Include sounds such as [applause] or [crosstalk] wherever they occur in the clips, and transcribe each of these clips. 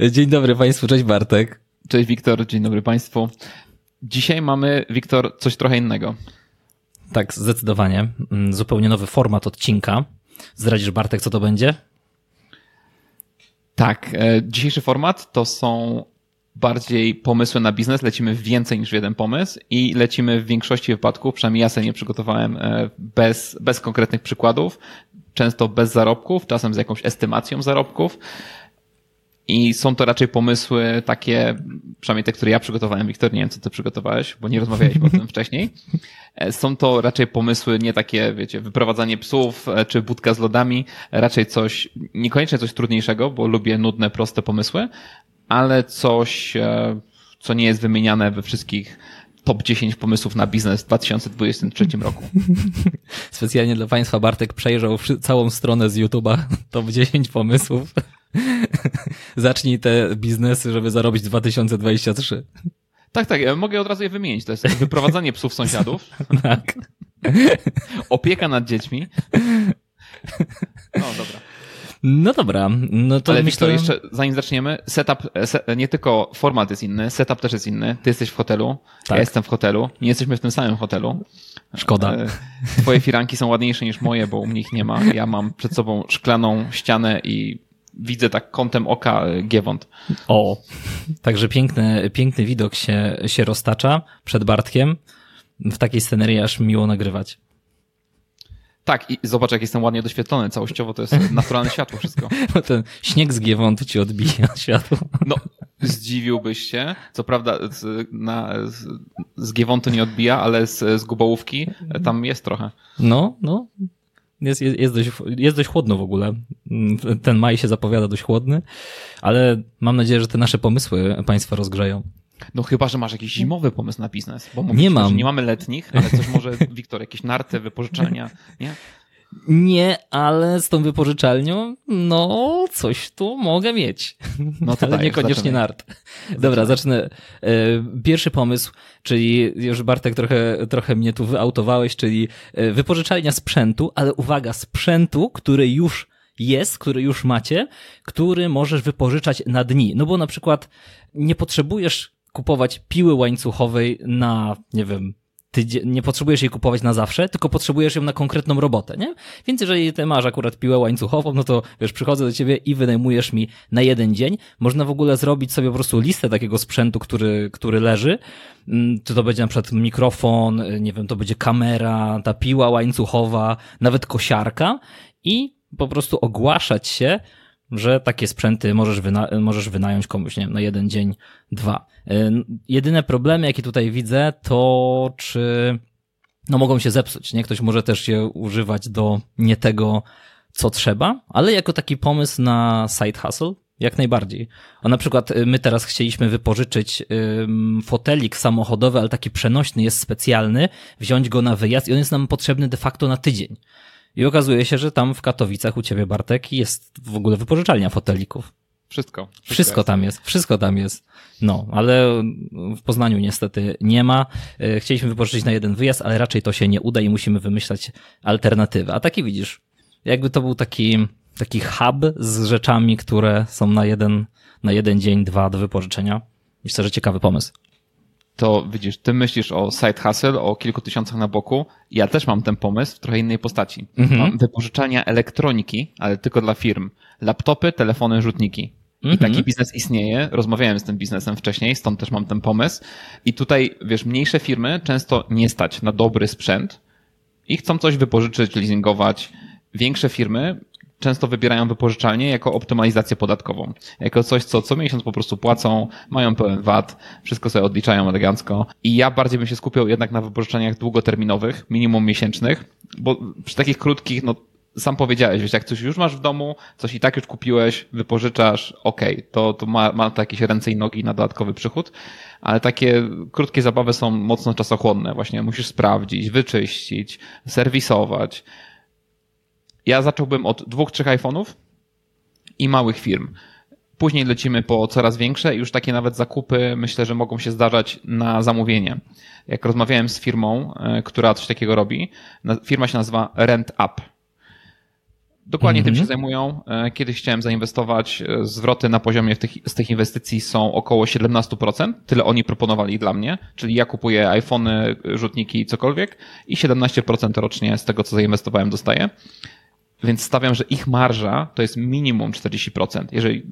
Dzień dobry Państwu, cześć Bartek. Cześć Wiktor, dzień dobry Państwu. Dzisiaj mamy, Wiktor, coś trochę innego. Tak, zdecydowanie. Mm, zupełnie nowy format odcinka. Zdradzisz Bartek, co to będzie? Tak, e, dzisiejszy format to są bardziej pomysły na biznes, lecimy w więcej niż w jeden pomysł i lecimy w większości wypadków, przynajmniej ja sobie nie przygotowałem e, bez, bez konkretnych przykładów, często bez zarobków, czasem z jakąś estymacją zarobków. I są to raczej pomysły takie, przynajmniej te, które ja przygotowałem. Wiktor, nie wiem, co ty przygotowałeś, bo nie rozmawialiśmy o tym wcześniej. E, są to raczej pomysły nie takie, wiecie, wyprowadzanie psów e, czy budka z lodami, raczej coś, niekoniecznie coś trudniejszego, bo lubię nudne, proste pomysły, ale coś, e, co nie jest wymieniane we wszystkich top 10 pomysłów na biznes w 2023 roku. [laughs] Specjalnie dla Państwa Bartek przejrzał całą stronę z YouTube'a top 10 pomysłów. [laughs] Zacznij te biznesy, żeby zarobić 2023. Tak, tak, ja mogę od razu je wymienić. To jest wyprowadzanie psów sąsiadów. [laughs] tak. Opieka nad dziećmi. No, dobra. No dobra, no to Ale myślę... jeszcze zanim zaczniemy, setup, nie tylko format jest inny, setup też jest inny. Ty jesteś w hotelu, tak. ja jestem w hotelu, nie jesteśmy w tym samym hotelu. Szkoda. E, twoje firanki są ładniejsze niż moje, bo u mnie ich nie ma. Ja mam przed sobą szklaną ścianę i widzę tak kątem oka e, Giewont. O, także piękny, piękny widok się, się roztacza przed Bartkiem. W takiej scenerii aż miło nagrywać. Tak, i zobacz, jak jestem ładnie doświetlony. Całościowo to jest [laughs] naturalne światło wszystko. No ten śnieg z Giewontu ci odbija [laughs] światło. No, zdziwiłbyś się. Co prawda z, na, z, z Giewontu nie odbija, ale z, z Gubołówki tam jest trochę. No, no. Jest, jest, jest, dość, jest dość chłodno w ogóle. Ten maj się zapowiada dość chłodny, ale mam nadzieję, że te nasze pomysły Państwa rozgrzeją. No chyba, że masz jakiś zimowy pomysł na biznes. Bo nie mam. nie mamy letnich, ale coś może, [laughs] Wiktor, jakieś narty, wypożyczenia, nie? Nie, ale z tą wypożyczalnią, no, coś tu mogę mieć. No to [laughs] ale dajesz, niekoniecznie zaczynaj. nart. Dobra, zacznę. E, pierwszy pomysł, czyli już Bartek trochę, trochę mnie tu wyautowałeś, czyli e, wypożyczalnia sprzętu, ale uwaga, sprzętu, który już jest, który już macie, który możesz wypożyczać na dni. No bo na przykład nie potrzebujesz kupować piły łańcuchowej na, nie wiem, tydzień, nie potrzebujesz jej kupować na zawsze, tylko potrzebujesz ją na konkretną robotę, nie? Więc jeżeli ty masz akurat piłę łańcuchową, no to wiesz, przychodzę do ciebie i wynajmujesz mi na jeden dzień. Można w ogóle zrobić sobie po prostu listę takiego sprzętu, który, który leży. Mm, czy to będzie na przykład mikrofon, nie wiem, to będzie kamera, ta piła łańcuchowa, nawet kosiarka i po prostu ogłaszać się, że takie sprzęty możesz, wyna możesz wynająć komuś, nie wiem, na jeden dzień, dwa. Y, jedyne problemy, jakie tutaj widzę, to czy no mogą się zepsuć, nie? Ktoś może też je używać do nie tego, co trzeba, ale jako taki pomysł na side hustle, jak najbardziej. O na przykład y, my teraz chcieliśmy wypożyczyć fotelik samochodowy, ale taki przenośny jest specjalny, wziąć go na wyjazd i on jest nam potrzebny de facto na tydzień. I okazuje się, że tam w Katowicach u ciebie, Bartek, jest w ogóle wypożyczalnia fotelików. Wszystko. Wszystko, wszystko tam jest, wszystko tam jest. No, ale w Poznaniu niestety nie ma. E, chcieliśmy wypożyczyć na jeden wyjazd, ale raczej to się nie uda i musimy wymyślać alternatywę. A taki widzisz, jakby to był taki, taki hub z rzeczami, które są na jeden, na jeden dzień, dwa do wypożyczenia. Myślę, że ciekawy pomysł to widzisz, ty myślisz o side hustle, o kilku tysiącach na boku. Ja też mam ten pomysł w trochę innej postaci. Mhm. Mam wypożyczania elektroniki, ale tylko dla firm. Laptopy, telefony, rzutniki. I mhm. taki biznes istnieje. Rozmawiałem z tym biznesem wcześniej, stąd też mam ten pomysł. I tutaj, wiesz, mniejsze firmy często nie stać na dobry sprzęt i chcą coś wypożyczyć, leasingować. Większe firmy często wybierają wypożyczalnie jako optymalizację podatkową. Jako coś, co co miesiąc po prostu płacą, mają pełen VAT, wszystko sobie odliczają elegancko. I ja bardziej bym się skupiał jednak na wypożyczeniach długoterminowych, minimum miesięcznych, bo przy takich krótkich, no sam powiedziałeś, wiesz, jak coś już masz w domu, coś i tak już kupiłeś, wypożyczasz, okej, okay, to, to ma, ma to jakieś ręce i nogi na dodatkowy przychód, ale takie krótkie zabawy są mocno czasochłonne. Właśnie musisz sprawdzić, wyczyścić, serwisować, ja zacząłbym od dwóch, trzech iPhone'ów i małych firm. Później lecimy po coraz większe i już takie nawet zakupy myślę, że mogą się zdarzać na zamówienie. Jak rozmawiałem z firmą, e, która coś takiego robi, firma się nazywa Rent Up. Dokładnie mm -hmm. tym się zajmują. E, kiedyś chciałem zainwestować. E, zwroty na poziomie tych, z tych inwestycji są około 17%. Tyle oni proponowali dla mnie. Czyli ja kupuję iPhony, rzutniki, cokolwiek i 17% rocznie z tego, co zainwestowałem, dostaję. Więc stawiam, że ich marża to jest minimum 40%, jeżeli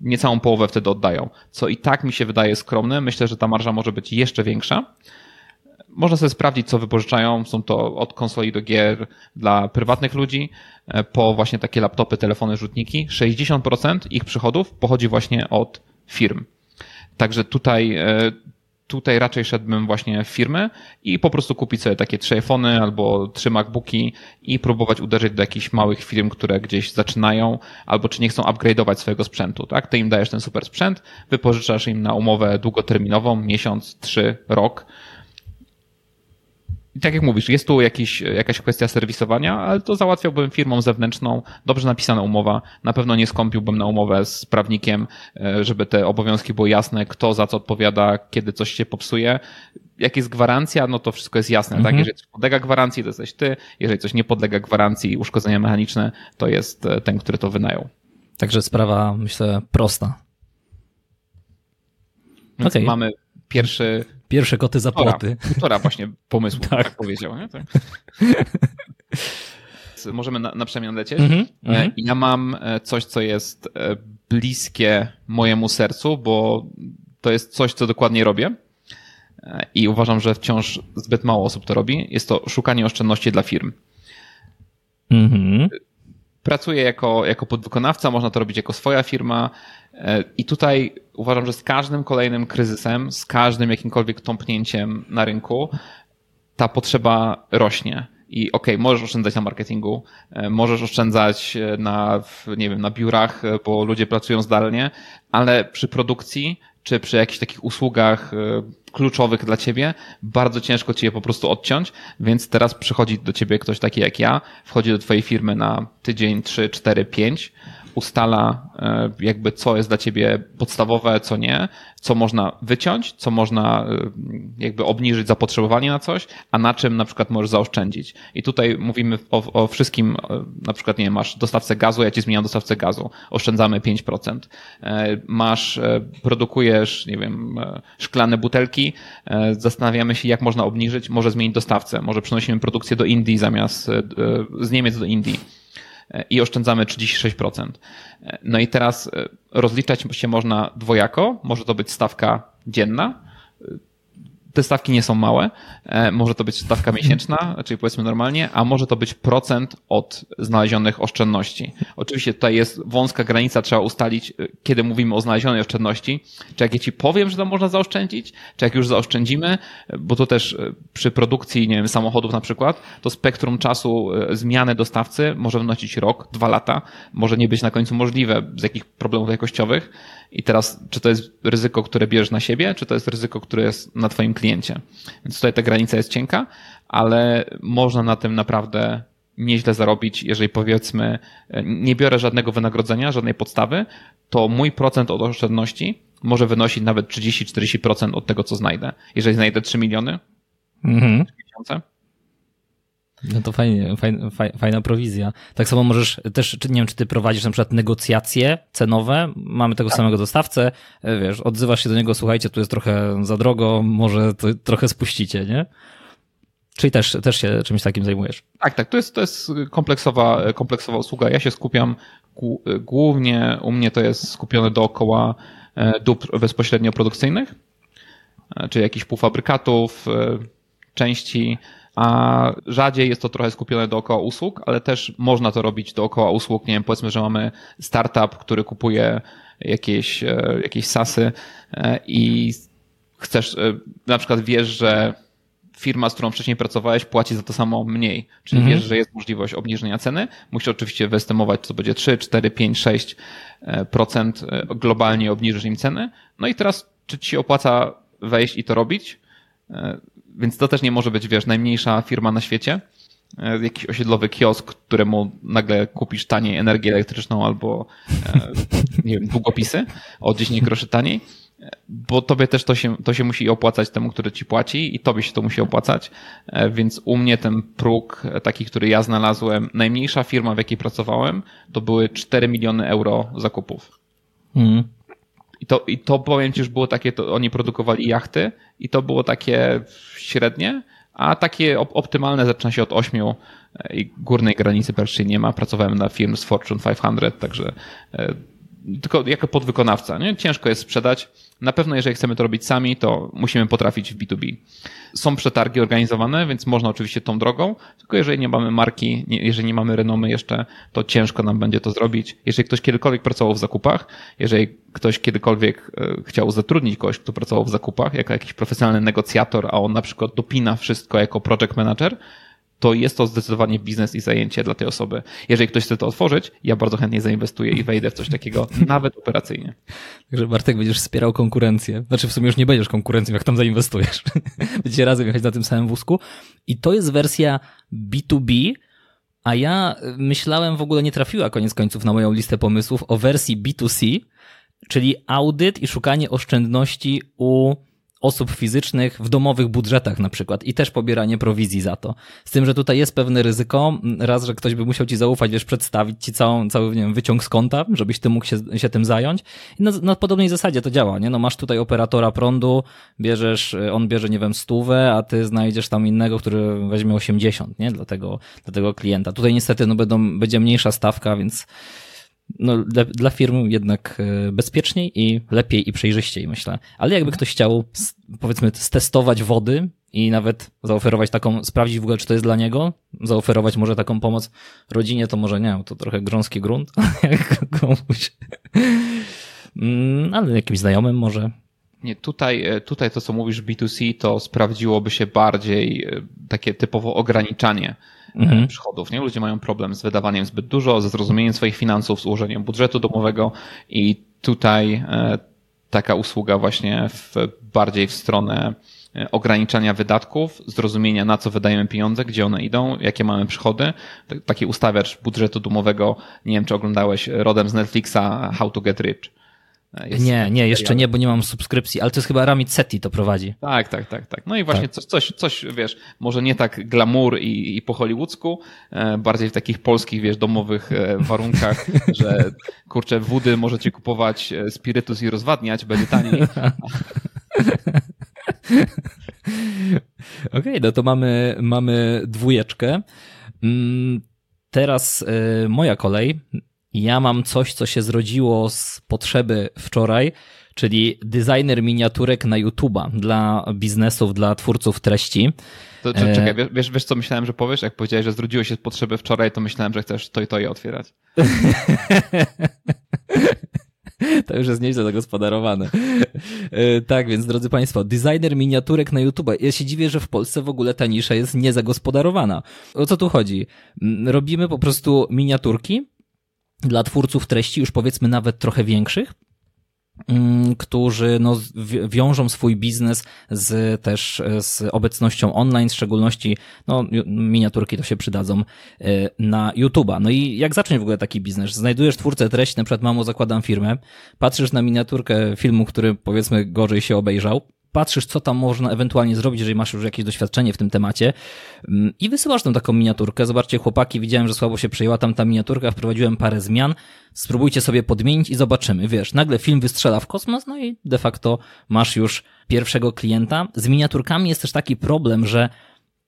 niecałą połowę wtedy oddają, co i tak mi się wydaje skromne. Myślę, że ta marża może być jeszcze większa. Można sobie sprawdzić, co wypożyczają. Są to od konsoli do gier dla prywatnych ludzi, e, po właśnie takie laptopy, telefony, rzutniki. 60% ich przychodów pochodzi właśnie od firm. Także tutaj e, tutaj raczej szedłbym właśnie w firmę i po prostu kupić sobie takie trzy iPhony albo trzy MacBooki i próbować uderzyć do jakichś małych firm, które gdzieś zaczynają albo czy nie chcą upgrade'ować swojego sprzętu, tak? Ty im dajesz ten super sprzęt, wypożyczasz im na umowę długoterminową, miesiąc, trzy, rok, i tak jak mówisz, jest tu jakiś, jakaś kwestia serwisowania, ale to załatwiałbym firmą zewnętrzną, dobrze napisana umowa. Na pewno nie skąpiłbym na umowę z prawnikiem, e, żeby te obowiązki były jasne, kto za co odpowiada, kiedy coś się popsuje. Jak jest gwarancja, no to wszystko jest jasne, tak? mhm. tak? Jeżeli coś podlega gwarancji, to jesteś ty. Jeżeli coś nie podlega gwarancji, uszkodzenia mechaniczne, to jest e, ten, który to wynajął. Także sprawa, myślę, prosta. Okay. mamy pierwszy Pierwsze koty za płoty. Półtora właśnie pomysłu, [laughs] tak, tak powiedział. Nie? Tak. [laughs] Możemy na, na przemian lecieć. Mm -hmm. Ja mam e, coś, co jest e, bliskie mojemu sercu, bo to jest coś, co dokładnie robię. I uważam, że wciąż zbyt mało osób to robi. Jest to szukanie oszczędności dla firm. Mm -hmm. Pracuję jako, jako podwykonawca, można to robić jako swoja firma. I tutaj uważam, że z każdym kolejnym kryzysem, z każdym jakimkolwiek tąpnięciem na rynku, ta potrzeba rośnie. I okej, okay, możesz oszczędzać na marketingu, e, możesz oszczędzać e, na, nie wiem, na biurach, e, bo ludzie pracują zdalnie, ale przy produkcji czy przy jakichś takich usługach kluczowych dla ciebie, bardzo ciężko ci je po prostu odciąć, więc teraz przychodzi do ciebie ktoś taki jak ja, wchodzi do twojej firmy na tydzień, trzy, cztery, pięć, ustala e, jakby co jest dla ciebie podstawowe, co nie, co można wyciąć, co można e, jakby obniżyć zapotrzebowanie na coś, a na czym na przykład możesz zaoszczędzić. I tutaj mówimy o, o wszystkim, e, na przykład nie wiem, masz dostawcę gazu, ja ci zmieniam dostawcę gazu, oszczędzamy 5%. Masz, produkujesz, nie wiem, szklane butelki, zastanawiamy się, jak można obniżyć, może zmienić dostawcę, może przenosimy produkcję do Indii zamiast z Niemiec do Indii i oszczędzamy 36%. No i teraz e, rozliczać się można dwojako. Może to być stawka dzienna, te stawki nie są małe. E, może to być stawka miesięczna, czyli powiedzmy normalnie, a może to być procent od znalezionych oszczędności. Oczywiście tutaj jest wąska granica, trzeba ustalić, e, kiedy mówimy o znalezionej oszczędności. Czy jak ja ci powiem, że to można zaoszczędzić, czy jak już zaoszczędzimy, bo to też e, przy produkcji, nie wiem, samochodów na przykład, to spektrum czasu zmiany dostawcy może wynosić rok, dwa lata, może nie być na końcu możliwe z jakich problemów jakościowych. I teraz, czy to jest ryzyko, które bierzesz na siebie, czy to jest ryzyko, które jest na twoim kliencie. Więc tutaj ta granica jest cienka, ale można na tym naprawdę nieźle zarobić, jeżeli powiedzmy nie biorę żadnego wynagrodzenia, żadnej podstawy, to mój procent od oszczędności może wynosić nawet 30-40% od tego, co znajdę. Jeżeli znajdę 3 miliony, mhm. 3 miesiące, no to fajnie, fajna, fajna prowizja. Tak samo możesz też, nie wiem, czy ty prowadzisz na przykład negocjacje cenowe, mamy tego tak. samego dostawcę, e, wiesz, odzywasz się do niego, słuchajcie, tu jest trochę za drogo, może to trochę spuścicie, nie? Czyli też, też się czymś takim zajmujesz. Tak, tak, to jest, to jest kompleksowa, kompleksowa usługa. Ja się skupiam głównie, u mnie to jest skupione dookoła e, dóbr bezpośrednio produkcyjnych, e, czyli jakichś półfabrykatów, części, a rzadziej jest to trochę skupione dookoła usług, ale też można to robić dookoła usług. Nie wiem, powiedzmy, że mamy startup, który kupuje jakieś, e, jakieś sasy e, i chcesz, e, na przykład wiesz, że firma, z którą wcześniej pracowałeś, płaci za to samo mniej. Czyli mhm. wiesz, że jest możliwość obniżenia ceny. Musisz oczywiście wyestymować, co będzie 3, 4, 5, 6 procent globalnie obniżysz im ceny. No i teraz, czy ci się opłaca wejść i to robić? Więc to też nie może być, wiesz, najmniejsza firma na świecie. E, jakiś osiedlowy kiosk, któremu nagle kupisz taniej energię elektryczną albo, e, [laughs] nie wiem, długopisy o 10 groszy taniej. bo tobie też to się, to się musi opłacać temu, który ci płaci i tobie się to musi opłacać, e, więc u mnie ten próg taki, który ja znalazłem, najmniejsza firma, w jakiej pracowałem, to były 4 miliony euro zakupów. Mm. I to, I to powiem ci, już było takie, to oni produkowali jachty i to było takie średnie, a takie optymalne zaczyna się od 8 e, i górnej granicy praktycznie nie ma. Pracowałem na firm z Fortune 500, także e, tylko jako podwykonawca. Nie? Ciężko jest sprzedać. Na pewno, jeżeli chcemy to robić sami, to musimy potrafić w B2B. Są przetargi organizowane, więc można oczywiście tą drogą, tylko jeżeli nie mamy marki, jeżeli nie mamy renomy jeszcze, to ciężko nam będzie to zrobić. Jeżeli ktoś kiedykolwiek pracował w zakupach, jeżeli ktoś kiedykolwiek e, chciał zatrudnić kogoś, kto pracował w zakupach, jako jakiś profesjonalny negocjator, a on na przykład dopina wszystko jako project manager, to jest to zdecydowanie biznes i zajęcie dla tej osoby. Jeżeli ktoś chce to otworzyć, ja bardzo chętnie zainwestuję i wejdę w coś takiego, [laughs] nawet operacyjnie. Także Bartek będziesz wspierał konkurencję. Znaczy w sumie już nie będziesz konkurencją, jak tam zainwestujesz. [laughs] Będziecie razem jechać na tym samym wózku. I to jest wersja B2B, a ja myślałem, w ogóle nie trafiła koniec końców na moją listę pomysłów o wersji B2C, czyli audyt i szukanie oszczędności u osób fizycznych w domowych budżetach na przykład i też pobieranie prowizji za to. Z tym, że tutaj jest pewne ryzyko, raz, że ktoś by musiał ci zaufać, wiesz, przedstawić ci całą, cały, nie wiem, wyciąg z konta, żebyś ty mógł się, się tym zająć. I na, na podobnej zasadzie to działa, nie? No masz tutaj operatora prądu, bierzesz, on bierze, nie wiem, stówę, a ty znajdziesz tam innego, który weźmie 80, nie? Dla tego, dla tego klienta. Tutaj niestety, no będą, będzie mniejsza stawka, więc no, dla, dla firm jednak e, bezpieczniej i lepiej i przejrzyściej, myślę. Ale jakby ktoś chciał, powiedzmy, stestować wody i nawet zaoferować taką, sprawdzić w ogóle, czy to jest dla niego, zaoferować może taką pomoc rodzinie, to może nie, to trochę grząski grunt, [laughs] jak komuś. Mm, ale jakimś znajomym może. Nie, tutaj, e, tutaj to, co mówisz B2C, to sprawdziłoby się bardziej e, takie typowo ograniczanie mhm. przychodów. Nie? Ludzie mają problem z wydawaniem zbyt dużo, ze zrozumieniem swoich finansów, z ułożeniem budżetu domowego i tutaj e, taka usługa właśnie w, bardziej w stronę e, ograniczania wydatków, zrozumienia na co wydajemy pieniądze, gdzie one idą, jakie mamy przychody. Taki ustawiacz budżetu domowego, nie wiem czy oglądałeś rodem z Netflixa How to Get Rich. Jest nie, nie, jeszcze nie, bo nie mam subskrypcji, ale to jest chyba Ramit Seti to prowadzi. Tak, tak, tak, tak. No i właśnie tak. coś, coś, coś, wiesz, może nie tak glamour i, i po hollywoodzku, e, bardziej w takich polskich, wiesz, domowych e, warunkach, [laughs] że kurczę, wody możecie kupować e, spirytus i rozwadniać, będzie taniej. [laughs] Okej, okay, no to mamy, mamy dwójeczkę. Mm, teraz moja kolej. Ja mam coś, co się zrodziło z potrzeby wczoraj, czyli designer miniaturek na YouTube'a dla biznesów, dla twórców treści. To, to, czekaj, e, wiesz, wiesz co myślałem, że powiesz? Jak powiedziałeś, że zrodziło się z potrzeby wczoraj, to myślałem, że chcesz to i to je otwierać. [laughs] To już jest nieźle zagospodarowane. E, tak, więc drodzy Państwo, designer miniaturek na YouTube. Ja się dziwię, że w Polsce w ogóle ta nisza jest niezagospodarowana. O co tu chodzi? Robimy po prostu miniaturki, dla twórców treści, już powiedzmy nawet trochę większych, mm, którzy no, wiążą swój biznes z, też z obecnością online, w szczególności no, miniaturki to się przydadzą e, na YouTube'a. No i jak zacząć w ogóle taki biznes? Znajdujesz twórcę treści, na przykład mamo zakładam firmę, patrzysz na miniaturkę filmu, który powiedzmy gorzej się obejrzał, patrzysz, co tam można ewentualnie zrobić, jeżeli masz już jakieś doświadczenie w tym temacie mm, i wysyłasz tam taką miniaturkę. Zobaczcie, chłopaki, widziałem, że słabo się przejęła tam ta miniaturka, wprowadziłem parę zmian, spróbujcie sobie podmienić i zobaczymy. Wiesz, nagle film wystrzela w kosmos, no i de facto masz już pierwszego klienta. Z miniaturkami jest też taki problem, że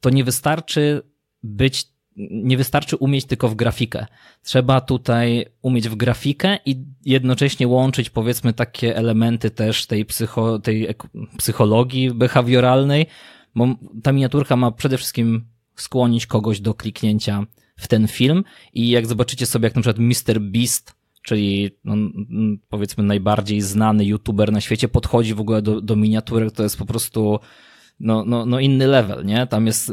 to nie wystarczy być nie wystarczy umieć tylko w grafikę. Trzeba tutaj umieć w grafikę i jednocześnie łączyć powiedzmy takie elementy też tej, psycho, tej psychologii behawioralnej, bo ta miniaturka ma przede wszystkim skłonić kogoś do kliknięcia w ten film i jak zobaczycie sobie jak na przykład Mr. Beast czyli no, powiedzmy najbardziej znany youtuber na świecie podchodzi w ogóle do, do miniaturek, to jest po prostu no, no, no inny level, nie? Tam jest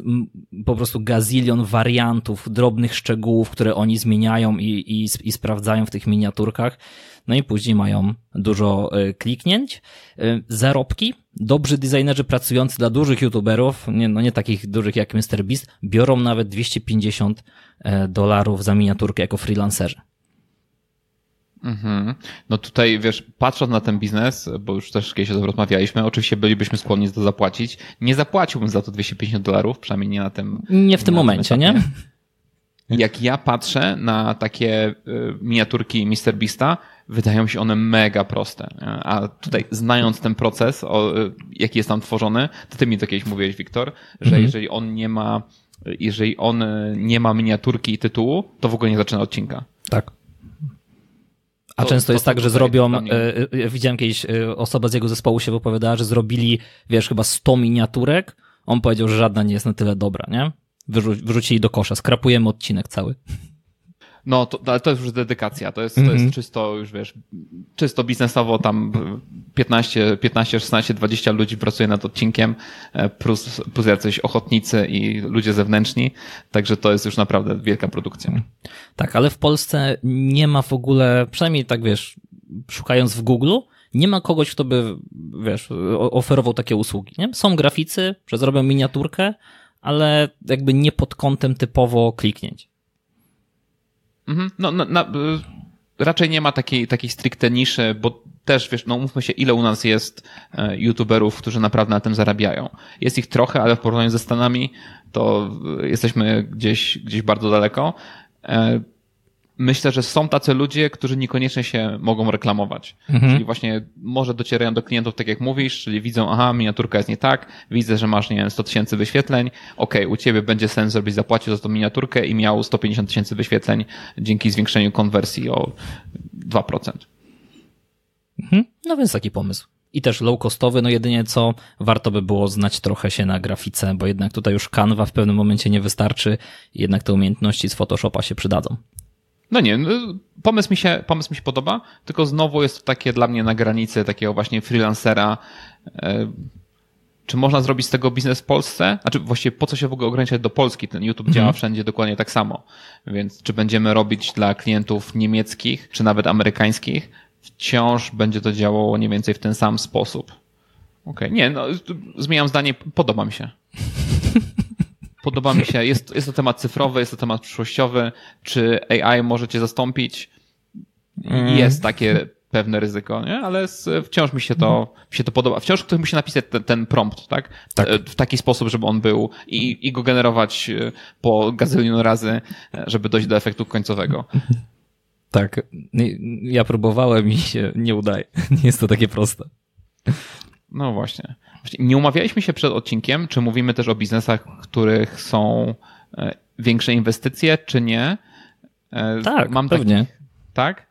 po prostu gazilion wariantów, drobnych szczegółów, które oni zmieniają i, i, i sprawdzają w tych miniaturkach. No i później mają dużo e, kliknięć. E, zarobki. Dobrzy designerzy pracujący dla dużych youtuberów, nie, no nie takich dużych jak MrBeast, biorą nawet 250 e, dolarów za miniaturkę jako freelancerzy. Mhm. No tutaj, wiesz, patrząc na ten biznes, bo już też kiedyś o tym rozmawialiśmy, oczywiście bylibyśmy skłonni to zapłacić. Nie zapłaciłbym za to 250 dolarów, przynajmniej nie na tym. Nie w tym momencie, nie? Jak ja patrzę na takie y, miniaturki MrBeasta, wydają się one mega proste. A tutaj, znając ten proces, o, y, jaki jest tam tworzony, to ty mi to kiedyś mówiłeś, Wiktor, że mhm. jeżeli on nie ma, jeżeli on nie ma miniaturki i tytułu, to w ogóle nie zaczyna odcinka. Tak. A to, często to, jest tak, że zrobią, e, e, widziałem kiedyś e, osoba z jego zespołu się wypowiadała, że zrobili, wiesz, chyba 100 miniaturek. On powiedział, że żadna nie jest na tyle dobra, nie? Wyrzu wyrzucili do kosza, skrapujemy odcinek cały. No, to, ale to jest już dedykacja, to jest, to jest mhm. czysto już, wiesz, czysto biznesowo tam 15, 15, 16, 20 ludzi pracuje nad odcinkiem, e, plus, plus jacyś ochotnicy i ludzie zewnętrzni, także to jest już naprawdę wielka produkcja. Tak, ale w Polsce nie ma w ogóle, przynajmniej tak wiesz, szukając w Google, nie ma kogoś, kto by, wiesz, oferował takie usługi, nie? Są graficy, że zrobią miniaturkę, ale jakby nie pod kątem typowo kliknięć. Mhm. No, na, na, raczej nie ma takiej, takiej stricte niszy, bo też, wiesz, no mówmy się, ile u nas jest e, youtuberów, którzy naprawdę na tym zarabiają. Jest ich trochę, ale w porównaniu ze Stanami to jesteśmy gdzieś, gdzieś bardzo daleko. Myślę, że są tacy ludzie, którzy niekoniecznie się mogą reklamować. Mhm. Czyli właśnie może docierają do klientów, tak jak mówisz, czyli widzą, aha, miniaturka jest nie tak, widzę, że masz, nie wiem, 100 tysięcy wyświetleń, okej, okay, u ciebie będzie sens, żebyś zapłacił za tą miniaturkę i miał 150 tysięcy wyświetleń dzięki zwiększeniu konwersji o 2%. Mhm. No więc taki pomysł. I też low costowy, no jedynie co warto by było znać trochę się na grafice, bo jednak tutaj już Canva w pewnym momencie nie wystarczy, jednak te umiejętności z Photoshopa się przydadzą. No nie, no, pomysł mi, się, pomysł mi się podoba, tylko znowu jest to takie dla mnie na granicy takiego właśnie freelancera. E, czy można zrobić z tego biznes w Polsce? Znaczy właściwie po co się w ogóle ograniczać do Polski? Ten YouTube działa mhm. wszędzie dokładnie tak samo. Więc czy będziemy robić dla klientów niemieckich, czy nawet amerykańskich, wciąż będzie to działało mniej więcej w ten sam sposób. Okej, okay. nie, no zmieniam zdanie, podoba mi się. [laughs] Podoba mi się, jest, jest to temat cyfrowy, jest to temat przyszłościowy. Czy AI może cię zastąpić? Mm. Jest takie pewne ryzyko, nie? ale wciąż mi się to, mi się to podoba. Wciąż ktoś musi napisać ten, ten prompt, tak? tak? W taki sposób, żeby on był i, i go generować e, po gazylion razy, e, żeby dojść do efektu końcowego. [laughs] Tak. Ja próbowałem i się nie udaje. [laughs] Nie jest to takie proste. No właśnie. Nie umawialiśmy się przed odcinkiem, czy mówimy też o biznesach, w których są e, większe inwestycje, czy nie. E, tak, Mam pewnie. Tak?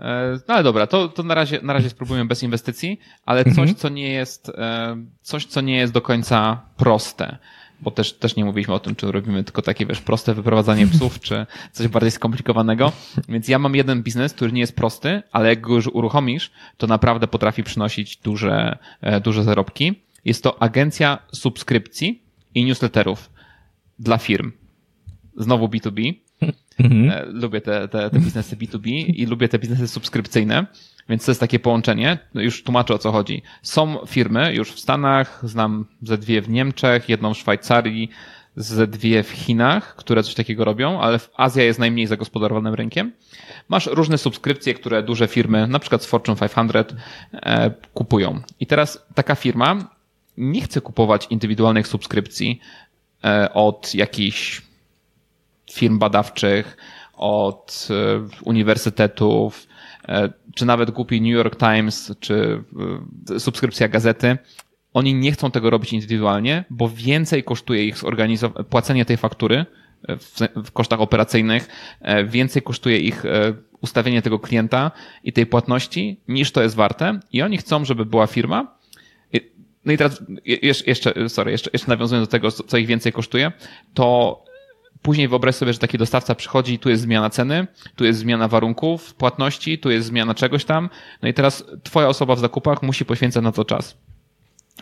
E, no ale dobra, to, to na, razie, na razie spróbujemy bez inwestycji, ale coś, mhm. co nie jest, coś, co nie jest do końca proste bo też, też nie mówiliśmy o tym, czy robimy tylko takie, wiesz, proste wyprowadzanie [laughs] psów, czy coś bardziej skomplikowanego. Więc ja mam jeden biznes, który nie jest prosty, ale jak go już uruchomisz, to naprawdę potrafi przynosić duże, e, duże zarobki. Jest to agencja subskrypcji i newsletterów dla firm. Znowu B2B. Mhm. E, lubię te, te, te biznesy B2B i lubię te biznesy subskrypcyjne. Więc to jest takie połączenie. No już tłumaczę o co chodzi. Są firmy już w Stanach, znam ze dwie w Niemczech, jedną w Szwajcarii, ze dwie w Chinach, które coś takiego robią, ale Azja jest najmniej zagospodarowanym rynkiem. Masz różne subskrypcje, które duże firmy, na przykład z Fortune 500, e, kupują. I teraz taka firma nie chce kupować indywidualnych subskrypcji e, od jakichś firm badawczych, od e, uniwersytetów, E, czy nawet głupi New York Times, czy e, subskrypcja gazety, oni nie chcą tego robić indywidualnie, bo więcej kosztuje ich płacenie tej faktury w, w kosztach operacyjnych, więcej kosztuje ich ustawienie tego klienta i tej płatności, niż to jest warte. I oni chcą, żeby była firma. No i teraz jeszcze, sorry, jeszcze, jeszcze nawiązując do tego, co ich więcej kosztuje, to Później wyobraź sobie, że taki dostawca przychodzi i tu jest zmiana ceny, tu jest zmiana warunków płatności, tu jest zmiana czegoś tam. No i teraz twoja osoba w zakupach musi poświęcać na to czas.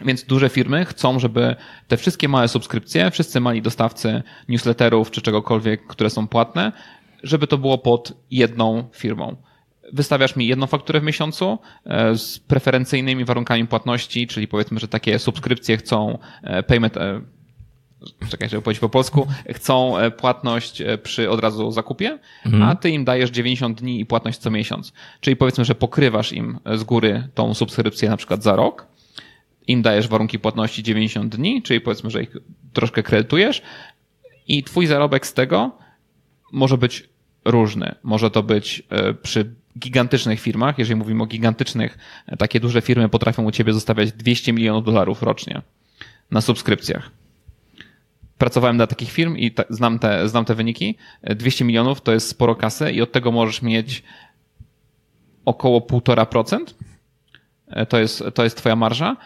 Więc duże firmy chcą, żeby te wszystkie małe subskrypcje, wszyscy mali dostawcy newsletterów czy czegokolwiek, które są płatne, żeby to było pod jedną firmą. Wystawiasz mi jedną fakturę w miesiącu e, z preferencyjnymi warunkami płatności, czyli powiedzmy, że takie subskrypcje chcą e, payment e, czekaj, żeby powiedzieć po polsku, chcą e, płatność e, przy od razu zakupie, mhm. a ty im dajesz 90 dni i płatność co miesiąc. Czyli powiedzmy, że pokrywasz im z góry tą subskrypcję na przykład za rok, im dajesz warunki płatności 90 dni, czyli powiedzmy, że ich troszkę kredytujesz i twój zarobek z tego może być różny. Może to być e, przy gigantycznych firmach, jeżeli mówimy o gigantycznych, takie duże firmy potrafią u ciebie zostawiać 200 milionów dolarów rocznie na subskrypcjach pracowałem dla takich firm i znam, te, znam te wyniki. 200 milionów to jest sporo kasy i od tego możesz mieć około 1,5%. E, to jest, to jest twoja marża.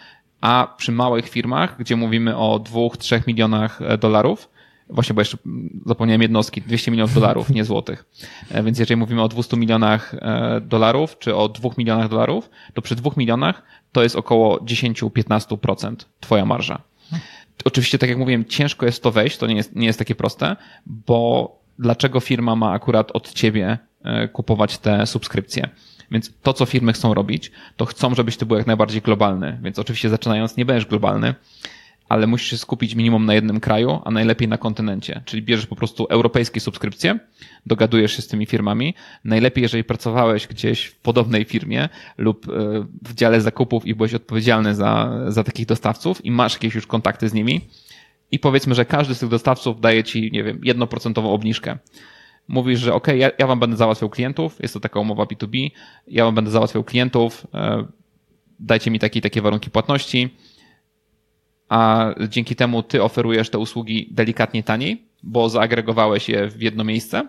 A przy małych firmach, gdzie mówimy o 2-3 milionach e, dolarów, właśnie bo jeszcze zapomniałem jednostki, 200 milionów dolarów, nie złotych. E, więc jeżeli mówimy o 200 milionach dolarów, czy o 2 milionach dolarów, to przy 2 milionach to jest około 10-15% twoja marża oczywiście, tak jak mówiłem, ciężko jest to wejść, to nie jest, nie jest takie proste, bo dlaczego firma ma akurat od ciebie e, kupować te subskrypcje? Więc to, co firmy chcą robić, to chcą, żebyś ty był jak najbardziej globalny. Więc oczywiście zaczynając nie będziesz globalny, ale musisz się skupić minimum na jednym kraju, a najlepiej na kontynencie. Czyli bierzesz po prostu europejskie subskrypcje, dogadujesz się z tymi firmami. Najlepiej, jeżeli pracowałeś gdzieś w podobnej firmie lub e, w dziale zakupów i byłeś odpowiedzialny za, za takich dostawców i masz jakieś już kontakty z nimi i powiedzmy, że każdy z tych dostawców daje ci, nie wiem, jednoprocentową obniżkę. Mówisz, że ok, ja, ja wam będę załatwiał klientów, jest to taka umowa B2B, ja wam będę załatwiał klientów, e, dajcie mi takie takie warunki płatności, a dzięki temu ty oferujesz te usługi delikatnie taniej, bo zaagregowałeś je w jedno miejsce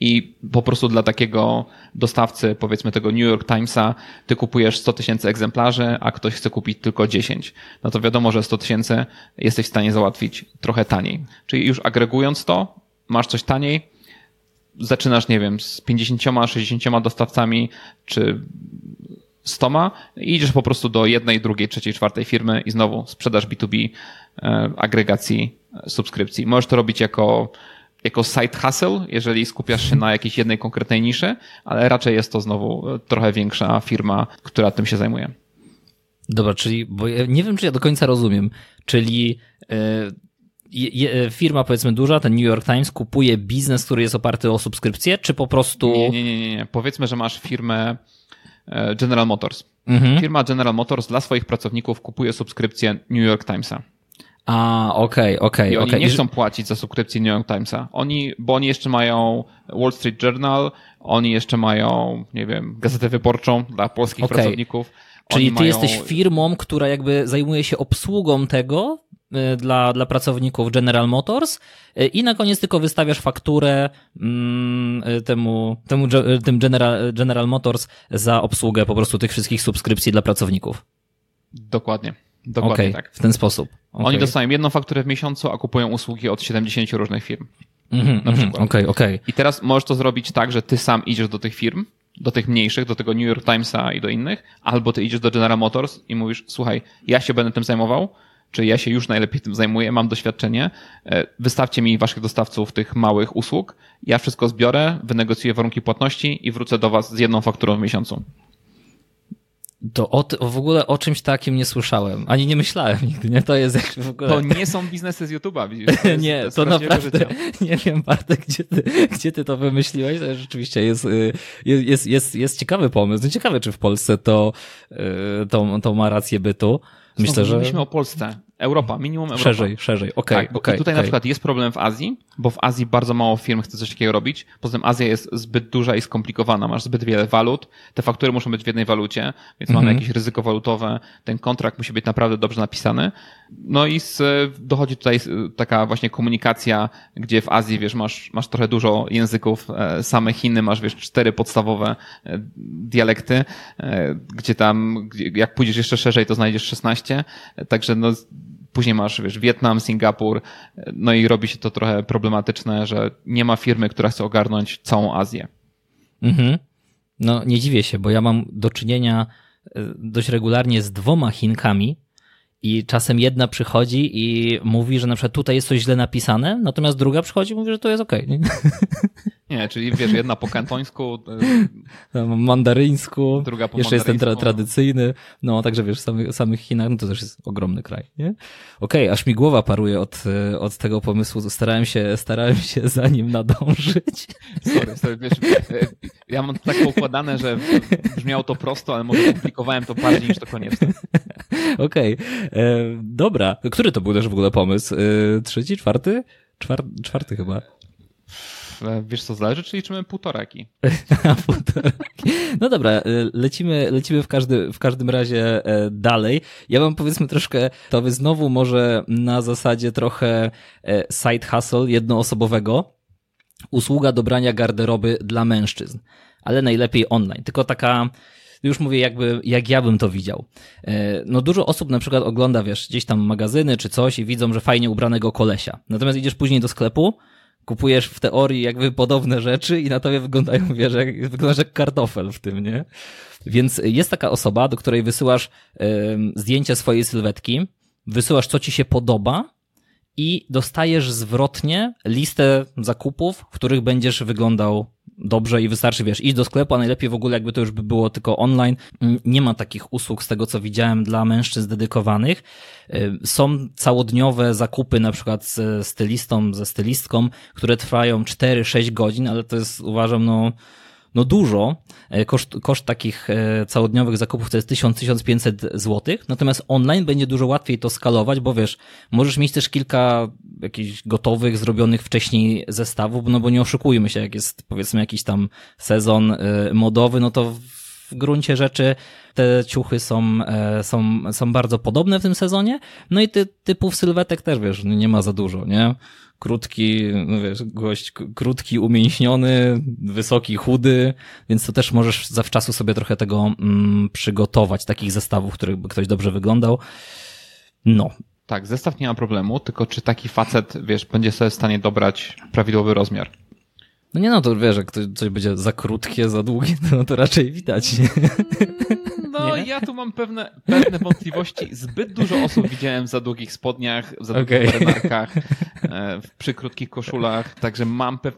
i po prostu dla takiego dostawcy, powiedzmy tego New York Timesa, ty kupujesz 100 tysięcy egzemplarzy, a ktoś chce kupić tylko 10. No to wiadomo, że 100 tysięcy jesteś w stanie załatwić trochę taniej. Czyli już agregując to, masz coś taniej, zaczynasz, nie wiem, z 50, 60 dostawcami, czy stoma i idziesz po prostu do jednej, drugiej, trzeciej, czwartej firmy i znowu sprzedaż B2B e, agregacji e, subskrypcji. Możesz to robić jako, jako side hustle, jeżeli skupiasz się na jakiejś jednej konkretnej niszy, ale raczej jest to znowu e, trochę większa firma, która tym się zajmuje. Dobra, czyli, bo ja nie wiem, czy ja do końca rozumiem, czyli firma powiedzmy duża, ten New York Times kupuje biznes, który jest oparty o subskrypcję, czy po prostu... Nie, nie, nie, nie. Powiedzmy, że masz firmę General Motors. Mhm. Firma General Motors dla swoich pracowników kupuje subskrypcję New York Timesa. A, okej, okay, okej. Okay, I oni okay. nie chcą płacić za subskrypcję New York Timesa. Oni, bo oni jeszcze mają Wall Street Journal, oni jeszcze mają, nie wiem, gazetę wyborczą dla polskich okay. pracowników. Czyli ty mają... jesteś firmą, która jakby zajmuje się obsługą tego, dla, dla pracowników General Motors y, i na koniec tylko wystawiasz fakturę mm, y, temu, temu tym General, General Motors za obsługę po prostu tych wszystkich subskrypcji dla pracowników. Dokładnie. Dokładnie okay, tak. W ten sposób. Okay. Oni dostają jedną fakturę w miesiącu, a kupują usługi od 70 różnych firm. Mm -hmm, przykład. Okay, okay. I teraz możesz to zrobić tak, że ty sam idziesz do tych firm, do tych mniejszych, do tego New York Timesa i do innych, albo ty idziesz do General Motors i mówisz, słuchaj, ja się będę tym zajmował, czy ja się już najlepiej tym zajmuję, mam doświadczenie, e, wystawcie mi waszych dostawców tych małych usług, ja wszystko zbiorę, wynegocjuję warunki płatności i wrócę do was z jedną fakturą w miesiącu. To o, w ogóle o czymś takim nie słyszałem, ani nie myślałem [laughs] nigdy, nie? To jest w ogóle... To nie są biznesy z YouTube'a, widzisz? To jest, [laughs] nie, to, to naprawdę, [laughs] nie wiem Bartek, gdzie ty, gdzie ty to wymyśliłeś, to rzeczywiście jest, y, jest, jest, jest ciekawy pomysł. Ciekawe, czy w Polsce to, y, to, to ma rację bytu. Myślę, że... Mówiliśmy o Polsce. Europa, minimum Europa. Szerzej, szerzej, okej. Okay, tak, okay, tutaj okay. na przykład jest problem w Azji, bo w Azji bardzo mało firm chce coś takiego robić. Poza tym Azja jest zbyt duża i skomplikowana, masz zbyt wiele walut, te faktury muszą być w jednej walucie, więc mamy mhm. jakieś ryzyko walutowe, ten kontrakt musi być naprawdę dobrze napisany. No i z, dochodzi tutaj taka właśnie komunikacja, gdzie w Azji, wiesz, masz, masz trochę dużo języków, e, same Chiny, masz, wiesz, cztery podstawowe e, dialekty, e, gdzie tam, jak pójdziesz jeszcze szerzej, to znajdziesz 16, także no Później masz, wiesz, Wietnam, Singapur, no i robi się to trochę problematyczne, że nie ma firmy, która chce ogarnąć całą Azję. Mhm. No nie dziwię się, bo ja mam do czynienia e, dość regularnie z dwoma Chinkami i czasem jedna przychodzi i mówi, że na przykład tutaj jest coś źle napisane, natomiast druga przychodzi i mówi, że to jest okej. Okay, [laughs] nie? czyli wiesz, jedna po kantońsku, [laughs] mandaryńsku, druga po jeszcze jest ten tra tradycyjny, no także wiesz, w samych, samych Chinach, no to też jest ogromny kraj, nie? Okej, okay, aż mi głowa paruje od, od tego pomysłu, starałem się, starałem się za nim nadążyć. [laughs] Sorry, sorry, wiesz, e, ja mam tak układane, że brzmiało to prosto, ale może komplikowałem to bardziej niż to konieczne. [laughs] Okej, okay. E, dobra. Który to był też w ogóle pomysł? E, trzeci, czwarty? Czwar, czwarty chyba. E, wiesz co, zależy, czy liczymy półtoraki. [laughs] półtoraki. No dobra, lecimy, lecimy w, każdy, w każdym razie dalej. Ja mam powiedzmy troszkę, to wy znowu może na zasadzie trochę side hustle jednoosobowego. Usługa dobrania garderoby dla mężczyzn, ale najlepiej online. Tylko taka już mówię jakby, jak ja bym to widział. E, no dużo osób na przykład ogląda, wiesz, gdzieś tam magazyny czy coś i widzą, że fajnie ubranego kolesia. Natomiast idziesz później do sklepu, kupujesz w teorii jakby podobne rzeczy i na tobie wyglądają, wiesz, jak, wyglądasz jak kartofel w tym, nie? Więc jest taka osoba, do której wysyłasz y, zdjęcie swojej sylwetki, wysyłasz co ci się podoba i dostajesz zwrotnie listę zakupów, w których będziesz wyglądał dobrze i wystarczy, wiesz, iść do sklepu, a najlepiej w ogóle jakby to już by było tylko online. Nie ma takich usług z tego, co widziałem dla mężczyzn dedykowanych. Y, są całodniowe zakupy na przykład ze stylistą, ze stylistką, które trwają 4-6 godzin, ale to jest uważam, no, no dużo. E, koszt, koszt takich e, całodniowych zakupów to jest 1000-1500 zł, natomiast online będzie dużo łatwiej to skalować, bo wiesz, możesz mieć też kilka jakichś gotowych, zrobionych wcześniej zestawów, no bo nie oszukujmy się, jak jest powiedzmy jakiś tam sezon e, modowy, no to w gruncie rzeczy te ciuchy są, są, są bardzo podobne w tym sezonie. No i ty, typów sylwetek też, wiesz, no nie ma za dużo, nie? krótki, no wiesz, gość krótki, umięśniony, wysoki, chudy, więc to też możesz zawczasu sobie trochę tego mm, przygotować, takich zestawów, których by ktoś dobrze wyglądał. No. Tak, zestaw nie ma problemu, tylko czy taki facet, wiesz, będzie sobie w stanie dobrać prawidłowy rozmiar? No nie no, to wiesz, jak coś będzie za krótkie, za długie, to, [laughs] to raczej widać. Nie? No, nie? ja tu mam pewne, pewne wątpliwości. Zbyt dużo osób widziałem w za długich spodniach, w za długich okay. marynarkach, e, przy krótkich koszulach, także mam pew...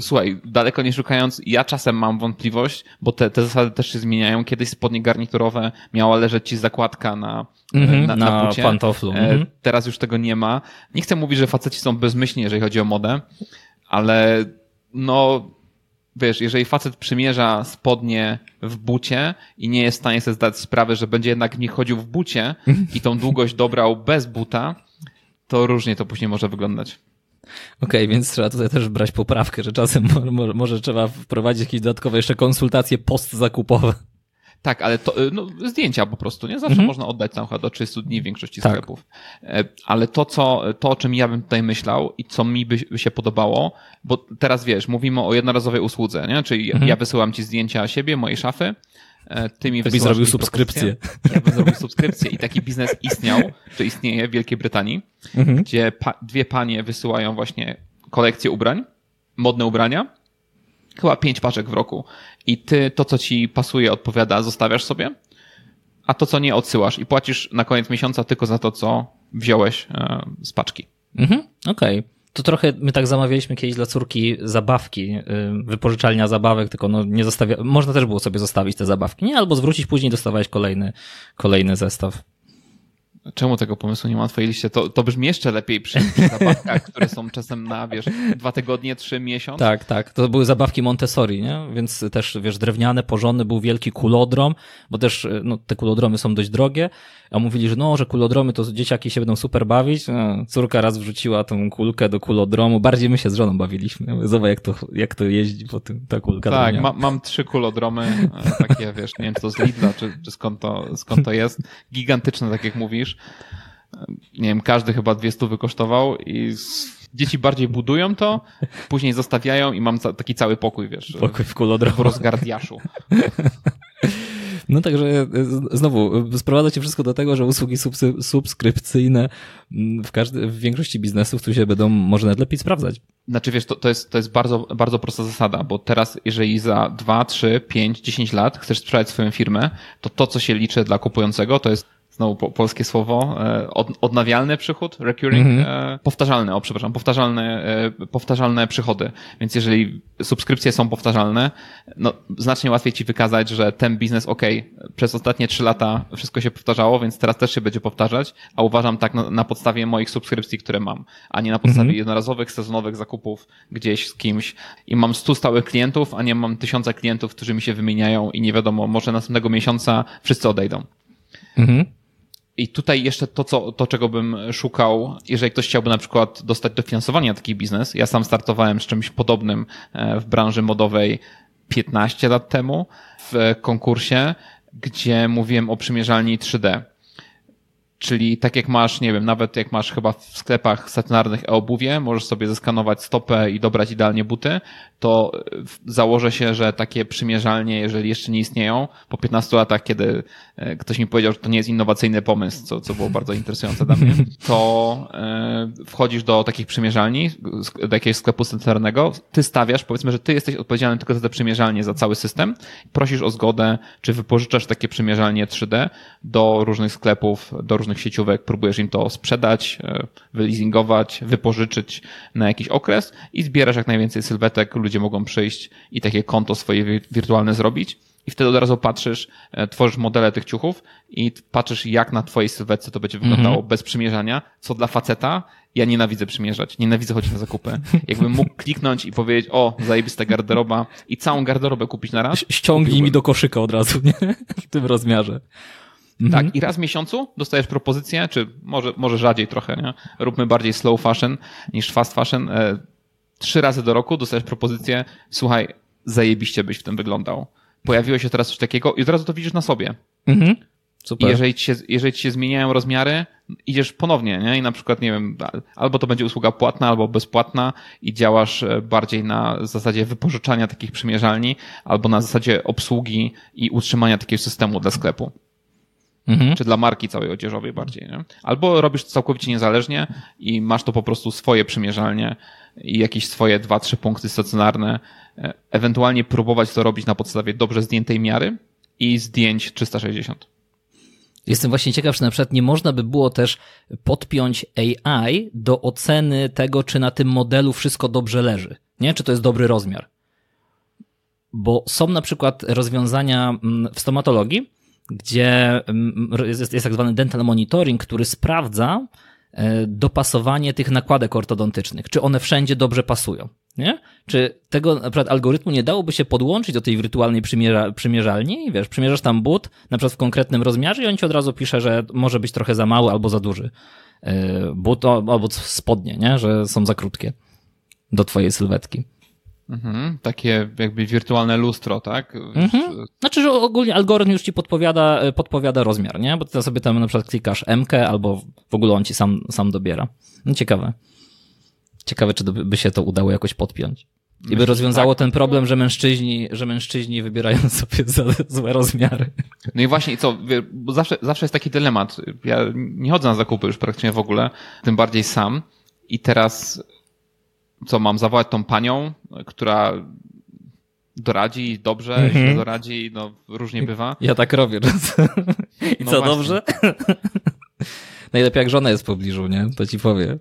Słuchaj, daleko nie szukając, ja czasem mam wątpliwość, bo te, te zasady też się zmieniają. Kiedyś spodnie garniturowe miała leżeć ci zakładka na, mm -hmm, na, na, na pantoflu. Mm -hmm. Teraz już tego nie ma. Nie chcę mówić, że faceci są bezmyślni, jeżeli chodzi o modę, ale no wiesz, jeżeli facet przymierza spodnie w bucie i nie jest w stanie sobie zdać sprawy, że będzie jednak w nich chodził w bucie [laughs] i tą długość dobrał bez buta, to różnie to później może wyglądać. Okej, okay, więc trzeba tutaj też brać poprawkę, że czasem może, może trzeba wprowadzić jakieś dodatkowe jeszcze konsultacje postzakupowe. Tak, ale to, no, zdjęcia po prostu, nie? Zawsze mhm. można oddać samochód do 30 dni w większości tak. sklepów. E, ale to, co, to, o czym ja bym tutaj myślał i co mi by się podobało, bo teraz wiesz, mówimy o jednorazowej usłudze, nie? Czyli mhm. ja wysyłam ci zdjęcia siebie, mojej szafy, e, ty mi wysyłasz zrobił subskrypcję. Ja bym zrobił subskrypcję i taki biznes istniał, to istnieje w Wielkiej Brytanii, mhm. gdzie pa, dwie panie wysyłają właśnie kolekcję ubrań, modne ubrania chyba pięć paczek w roku. I ty to, co ci pasuje, odpowiada, zostawiasz sobie, a to, co nie, odsyłasz i płacisz na koniec miesiąca tylko za to, co wziąłeś e, z paczki. Mhm, okej. Okay. To trochę my tak zamawialiśmy kiedyś dla córki zabawki, y, wypożyczalnia zabawek, tylko no nie zostawia, można też było sobie zostawić te zabawki, nie? Albo zwrócić później dostawałeś kolejny, kolejny zestaw. Czemu tego pomysłu nie ma na twojej liście? To, to brzmi jeszcze lepiej przy, przy zabawkach, które są czasem na, wiesz, dwa tygodnie, trzy miesiące. Tak, tak. To były zabawki Montessori, nie? Więc też, wiesz, drewniane, porządny, był wielki kulodrom, bo też, no, te kulodromy są dość drogie, a mówili, że no, że kulodromy to dzieciaki się będą super bawić. No, córka raz wrzuciła tą kulkę do kulodromu. Bardziej my się z żoną bawiliśmy. Zobacz, jak to, jak to jeździ po tym, ta kulka. Tak, ma, mam trzy kulodromy, e, takie, wiesz, nie wiem, czy to z Lidla, czy, czy skąd, to, skąd to jest. Gigantyczne, tak jak mówisz. Nie wiem, każdy chyba dwie stówy kosztował i dzieci bardziej budują to, później zostawiają i mam taki cały pokój, wiesz. Pokój w kulodromu. W rozgardiaszu. [laughs] No także e, znowu, sprowadza się wszystko do tego, że usługi subskrypcyjne mm, w, każdy, w większości biznesów tu się będą może nawet lepiej sprawdzać. Znaczy wiesz, to, to, jest, to jest bardzo, bardzo prosta zasada, bo teraz jeżeli za 2, 3, 5, 10 lat chcesz sprzedać swoją firmę, to to, co się liczy dla kupującego, to jest znowu po, polskie słowo, e, od, odnawialny przychód, recurring, mm -hmm. powtarzalny, o przepraszam, powtarzalne, powtarzalne przychody. Więc jeżeli subskrypcje są powtarzalne, no znacznie łatwiej ci wykazać, że ten biznes, ok, przez ostatnie trzy lata wszystko się powtarzało, więc teraz też się będzie powtarzać, a uważam tak na, na podstawie moich subskrypcji, które mam, a nie na podstawie -hmm. jednorazowych, sezonowych zakupów gdzieś z kimś i mam stu stałych klientów, a nie mam tysiąca klientów, którzy mi się wymieniają i nie wiadomo, może następnego miesiąca wszyscy odejdą. Mhm. I tutaj jeszcze to, co, to, czego bym szukał, jeżeli ktoś chciałby na przykład dostać dofinansowanie na taki biznes. Ja sam startowałem z czymś podobnym e, w branży modowej 15 lat temu w konkursie, gdzie mówiłem o przymierzalni 3D. Czyli tak jak masz, nie wiem, nawet jak masz chyba w sklepach stacjonarnych e-obuwie, możesz sobie zeskanować stopę i dobrać idealnie buty, to założę się, że takie przymierzalnie, jeżeli jeszcze nie istnieją, po 15 latach, kiedy ktoś mi powiedział, że to nie jest innowacyjny pomysł, co, co było bardzo interesujące dla mnie, to e, wchodzisz do takich przymierzalni, do jakiegoś sklepu stacjonarnego, ty stawiasz, powiedzmy, że ty jesteś odpowiedzialny tylko za te przymierzalnie, za cały system, prosisz o zgodę, czy wypożyczasz takie przymierzalnie 3D do różnych sklepów, do różnych sieciówek, próbujesz im to sprzedać, e, wyleasingować, wypożyczyć na jakiś okres i zbierasz jak najwięcej sylwetek. Ludzie mogą przyjść i takie konto swoje wirtualne zrobić. I wtedy od razu patrzysz, e, tworzysz modele tych ciuchów i patrzysz, jak na twojej sylwetce to będzie wyglądało mm -hmm. bez przymierzania, co dla faceta ja nienawidzę przymierzać, nienawidzę chodzić na zakupy. Jakbym mógł kliknąć i powiedzieć, o, zajebista garderoba i całą garderobę kupić na raz. Ściągnij kupiłbym. mi do koszyka od razu, nie? W tym rozmiarze. Tak, mhm. i raz w miesiącu dostajesz propozycję, czy może, może rzadziej trochę, nie? Róbmy bardziej slow fashion niż fast fashion. E, trzy razy do roku dostajesz propozycję, słuchaj, zajebiście byś w tym wyglądał. Pojawiło się teraz coś takiego i od razu to widzisz na sobie. Mhm. Super. I jeżeli ci, się, jeżeli ci się zmieniają rozmiary, idziesz ponownie, nie? I na przykład, nie wiem, albo to będzie usługa płatna, albo bezpłatna i działasz e, bardziej na zasadzie wypożyczania takich przymierzalni, albo na zasadzie obsługi i utrzymania takiego systemu dla sklepu. Mhm. Czy dla marki całej odzieżowej bardziej, nie? Albo robisz to całkowicie niezależnie i masz to po prostu swoje przymierzalnie i jakieś swoje dwa, trzy punkty stacjonarne, e, ewentualnie próbować to robić na podstawie dobrze zdjętej miary i zdjęć 360. Jestem właśnie ciekaw, czy na przykład nie można by było też podpiąć AI do oceny tego, czy na tym modelu wszystko dobrze leży, nie? Czy to jest dobry rozmiar. Bo są na przykład rozwiązania mm, w stomatologii, gdzie mm, jest, jest tak zwany dental monitoring, który sprawdza, E, dopasowanie tych nakładek ortodontycznych, czy one wszędzie dobrze pasują. Nie? Czy tego na przykład algorytmu nie dałoby się podłączyć do tej wirtualnej przymierza, przymierzalni i wiesz, przymierzasz tam but, na przykład w konkretnym rozmiarze i on ci od razu pisze, że może być trochę za mały albo za duży e, but albo spodnie, nie? że są za krótkie do twojej sylwetki. Mhm, takie jakby wirtualne lustro, tak? Mhm. Znaczy, że ogólnie algorytm już ci podpowiada, e, podpowiada rozmiar, nie? Bo ty sobie tam na przykład klikasz M albo w ogóle on ci sam, sam dobiera. No ciekawe. Ciekawe, czy by się to udało jakoś podpiąć. I by rozwiązało tak. ten problem, że mężczyźni, że mężczyźni wybierają [laughs] sobie za złe rozmiary. No i właśnie, co, bo zawsze, zawsze jest taki dylemat. Ja nie chodzę na zakupy już praktycznie w ogóle, tym bardziej sam. I teraz co mam zawołać tą panią, która doradzi dobrze, mm -hmm. doradzi, no różnie bywa. Ja tak robię. [laughs] I no co, właśnie. dobrze? [laughs] Najlepiej jak żona jest w pobliżu, nie? To ci powie.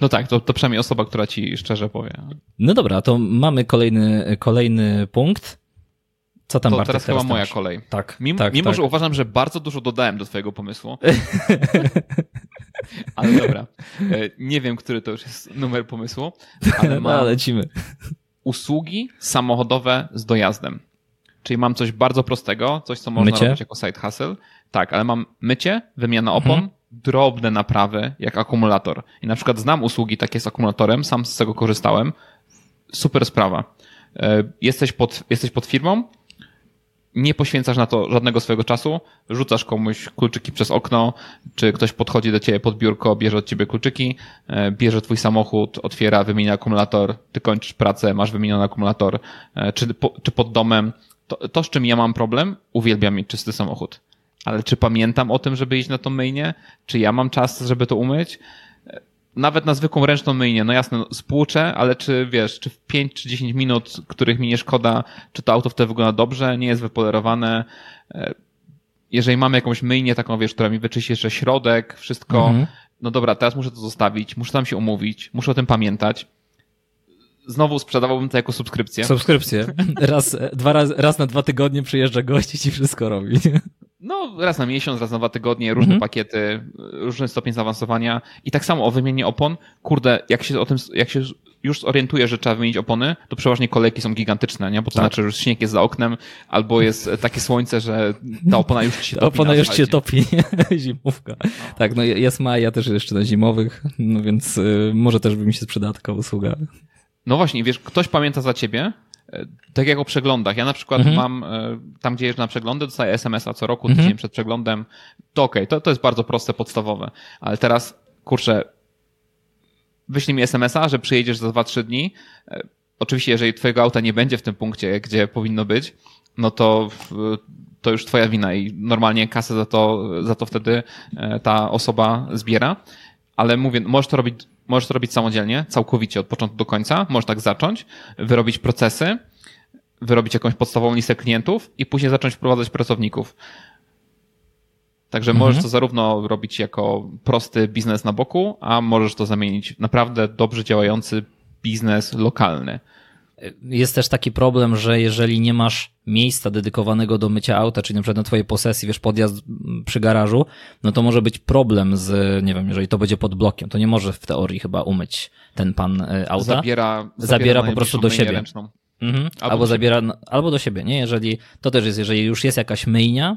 No tak, to, to przynajmniej osoba, która ci szczerze powie. No dobra, to mamy kolejny, kolejny punkt. Co tam to Bartek, teraz, teraz chyba moja kolej. Tak. Mimo, tak, mimo tak. że uważam, że bardzo dużo dodałem do twojego pomysłu. [laughs] ale dobra. E, nie wiem, który to już jest numer pomysłu. Ale [laughs] no, lecimy. Usługi samochodowe z dojazdem. Czyli mam coś bardzo prostego, coś, co można mycie? robić jako side hustle. Tak, ale mam mycie, wymiana opon, mhm. drobne naprawy, jak akumulator. I na przykład znam usługi takie z akumulatorem, sam z tego korzystałem. Super sprawa. E, jesteś pod, jesteś pod firmą, nie poświęcasz na to żadnego swojego czasu, rzucasz komuś kluczyki przez okno, czy ktoś podchodzi do ciebie pod biurko, bierze od ciebie kluczyki, e, bierze twój samochód, otwiera, wymienia akumulator, ty kończysz pracę, masz wymieniony akumulator, e, czy, czy pod domem. To, to, z czym ja mam problem, uwielbiam mieć czysty samochód. Ale czy pamiętam o tym, żeby iść na to myjnie? Czy ja mam czas, żeby to umyć? Nawet na zwykłą ręczną myjnię, no jasne, no, spłuczę, ale czy wiesz, czy w 5 czy 10 minut, których mi nie szkoda, czy to auto wtedy wygląda dobrze, nie jest wypolerowane, e, jeżeli mamy jakąś myjnię taką, wiesz, która mi wyczyści jeszcze środek, wszystko, mhm. no dobra, teraz muszę to zostawić, muszę tam się umówić, muszę o tym pamiętać. Znowu sprzedawałbym to jako subskrypcję. Subskrypcję. Raz, dwa raz, raz na dwa tygodnie przyjeżdża gość i ci wszystko robi. No, raz na miesiąc, raz na dwa tygodnie, różne mhm. pakiety, różny stopień zaawansowania. I tak samo o wymianie opon. Kurde, jak się o tym, jak się już zorientuję, że trzeba wymienić opony, to przeważnie kolejki są gigantyczne, nie? Bo to tak. znaczy, że śnieg jest za oknem, albo jest takie słońce, że ta opona już się ta topi. opona już się topi, [laughs] zimówka. No. Tak, no jest maja też jeszcze na zimowych, no więc y, może też by mi się sprzedała taka usługa. No właśnie, wiesz, ktoś pamięta za ciebie, tak jak o przeglądach. Ja na przykład mhm. mam, e, tam gdzie jeżdżę na przeglądy, dostaję SMS-a co roku, mhm. tydzień przed przeglądem. To okej, okay, to, to jest bardzo proste, podstawowe. Ale teraz, kurczę, wyślij mi SMS-a, że przyjedziesz za 2-3 dni. E, oczywiście, jeżeli twojego auta nie będzie w tym punkcie, gdzie powinno być, no to to już twoja wina i normalnie kasę za to, za to wtedy ta osoba zbiera. Ale mówię, możesz to robić Możesz to robić samodzielnie, całkowicie od początku do końca. Możesz tak zacząć, wyrobić procesy, wyrobić jakąś podstawową listę klientów i później zacząć wprowadzać pracowników. Także mhm. możesz to zarówno robić jako prosty biznes na boku, a możesz to zamienić w naprawdę dobrze działający biznes lokalny. Jest też taki problem, że jeżeli nie masz miejsca dedykowanego do mycia auta, czyli na przykład na twojej posesji, wiesz, podjazd przy garażu, no to może być problem z, nie wiem, jeżeli to będzie pod blokiem, to nie może w teorii chyba umyć ten pan e, auta. Zabiera, zabiera, zabiera po prostu do siebie. Mhm. Albo, albo zabiera, albo do siebie, nie? Jeżeli, to też jest, jeżeli już jest jakaś myjnia,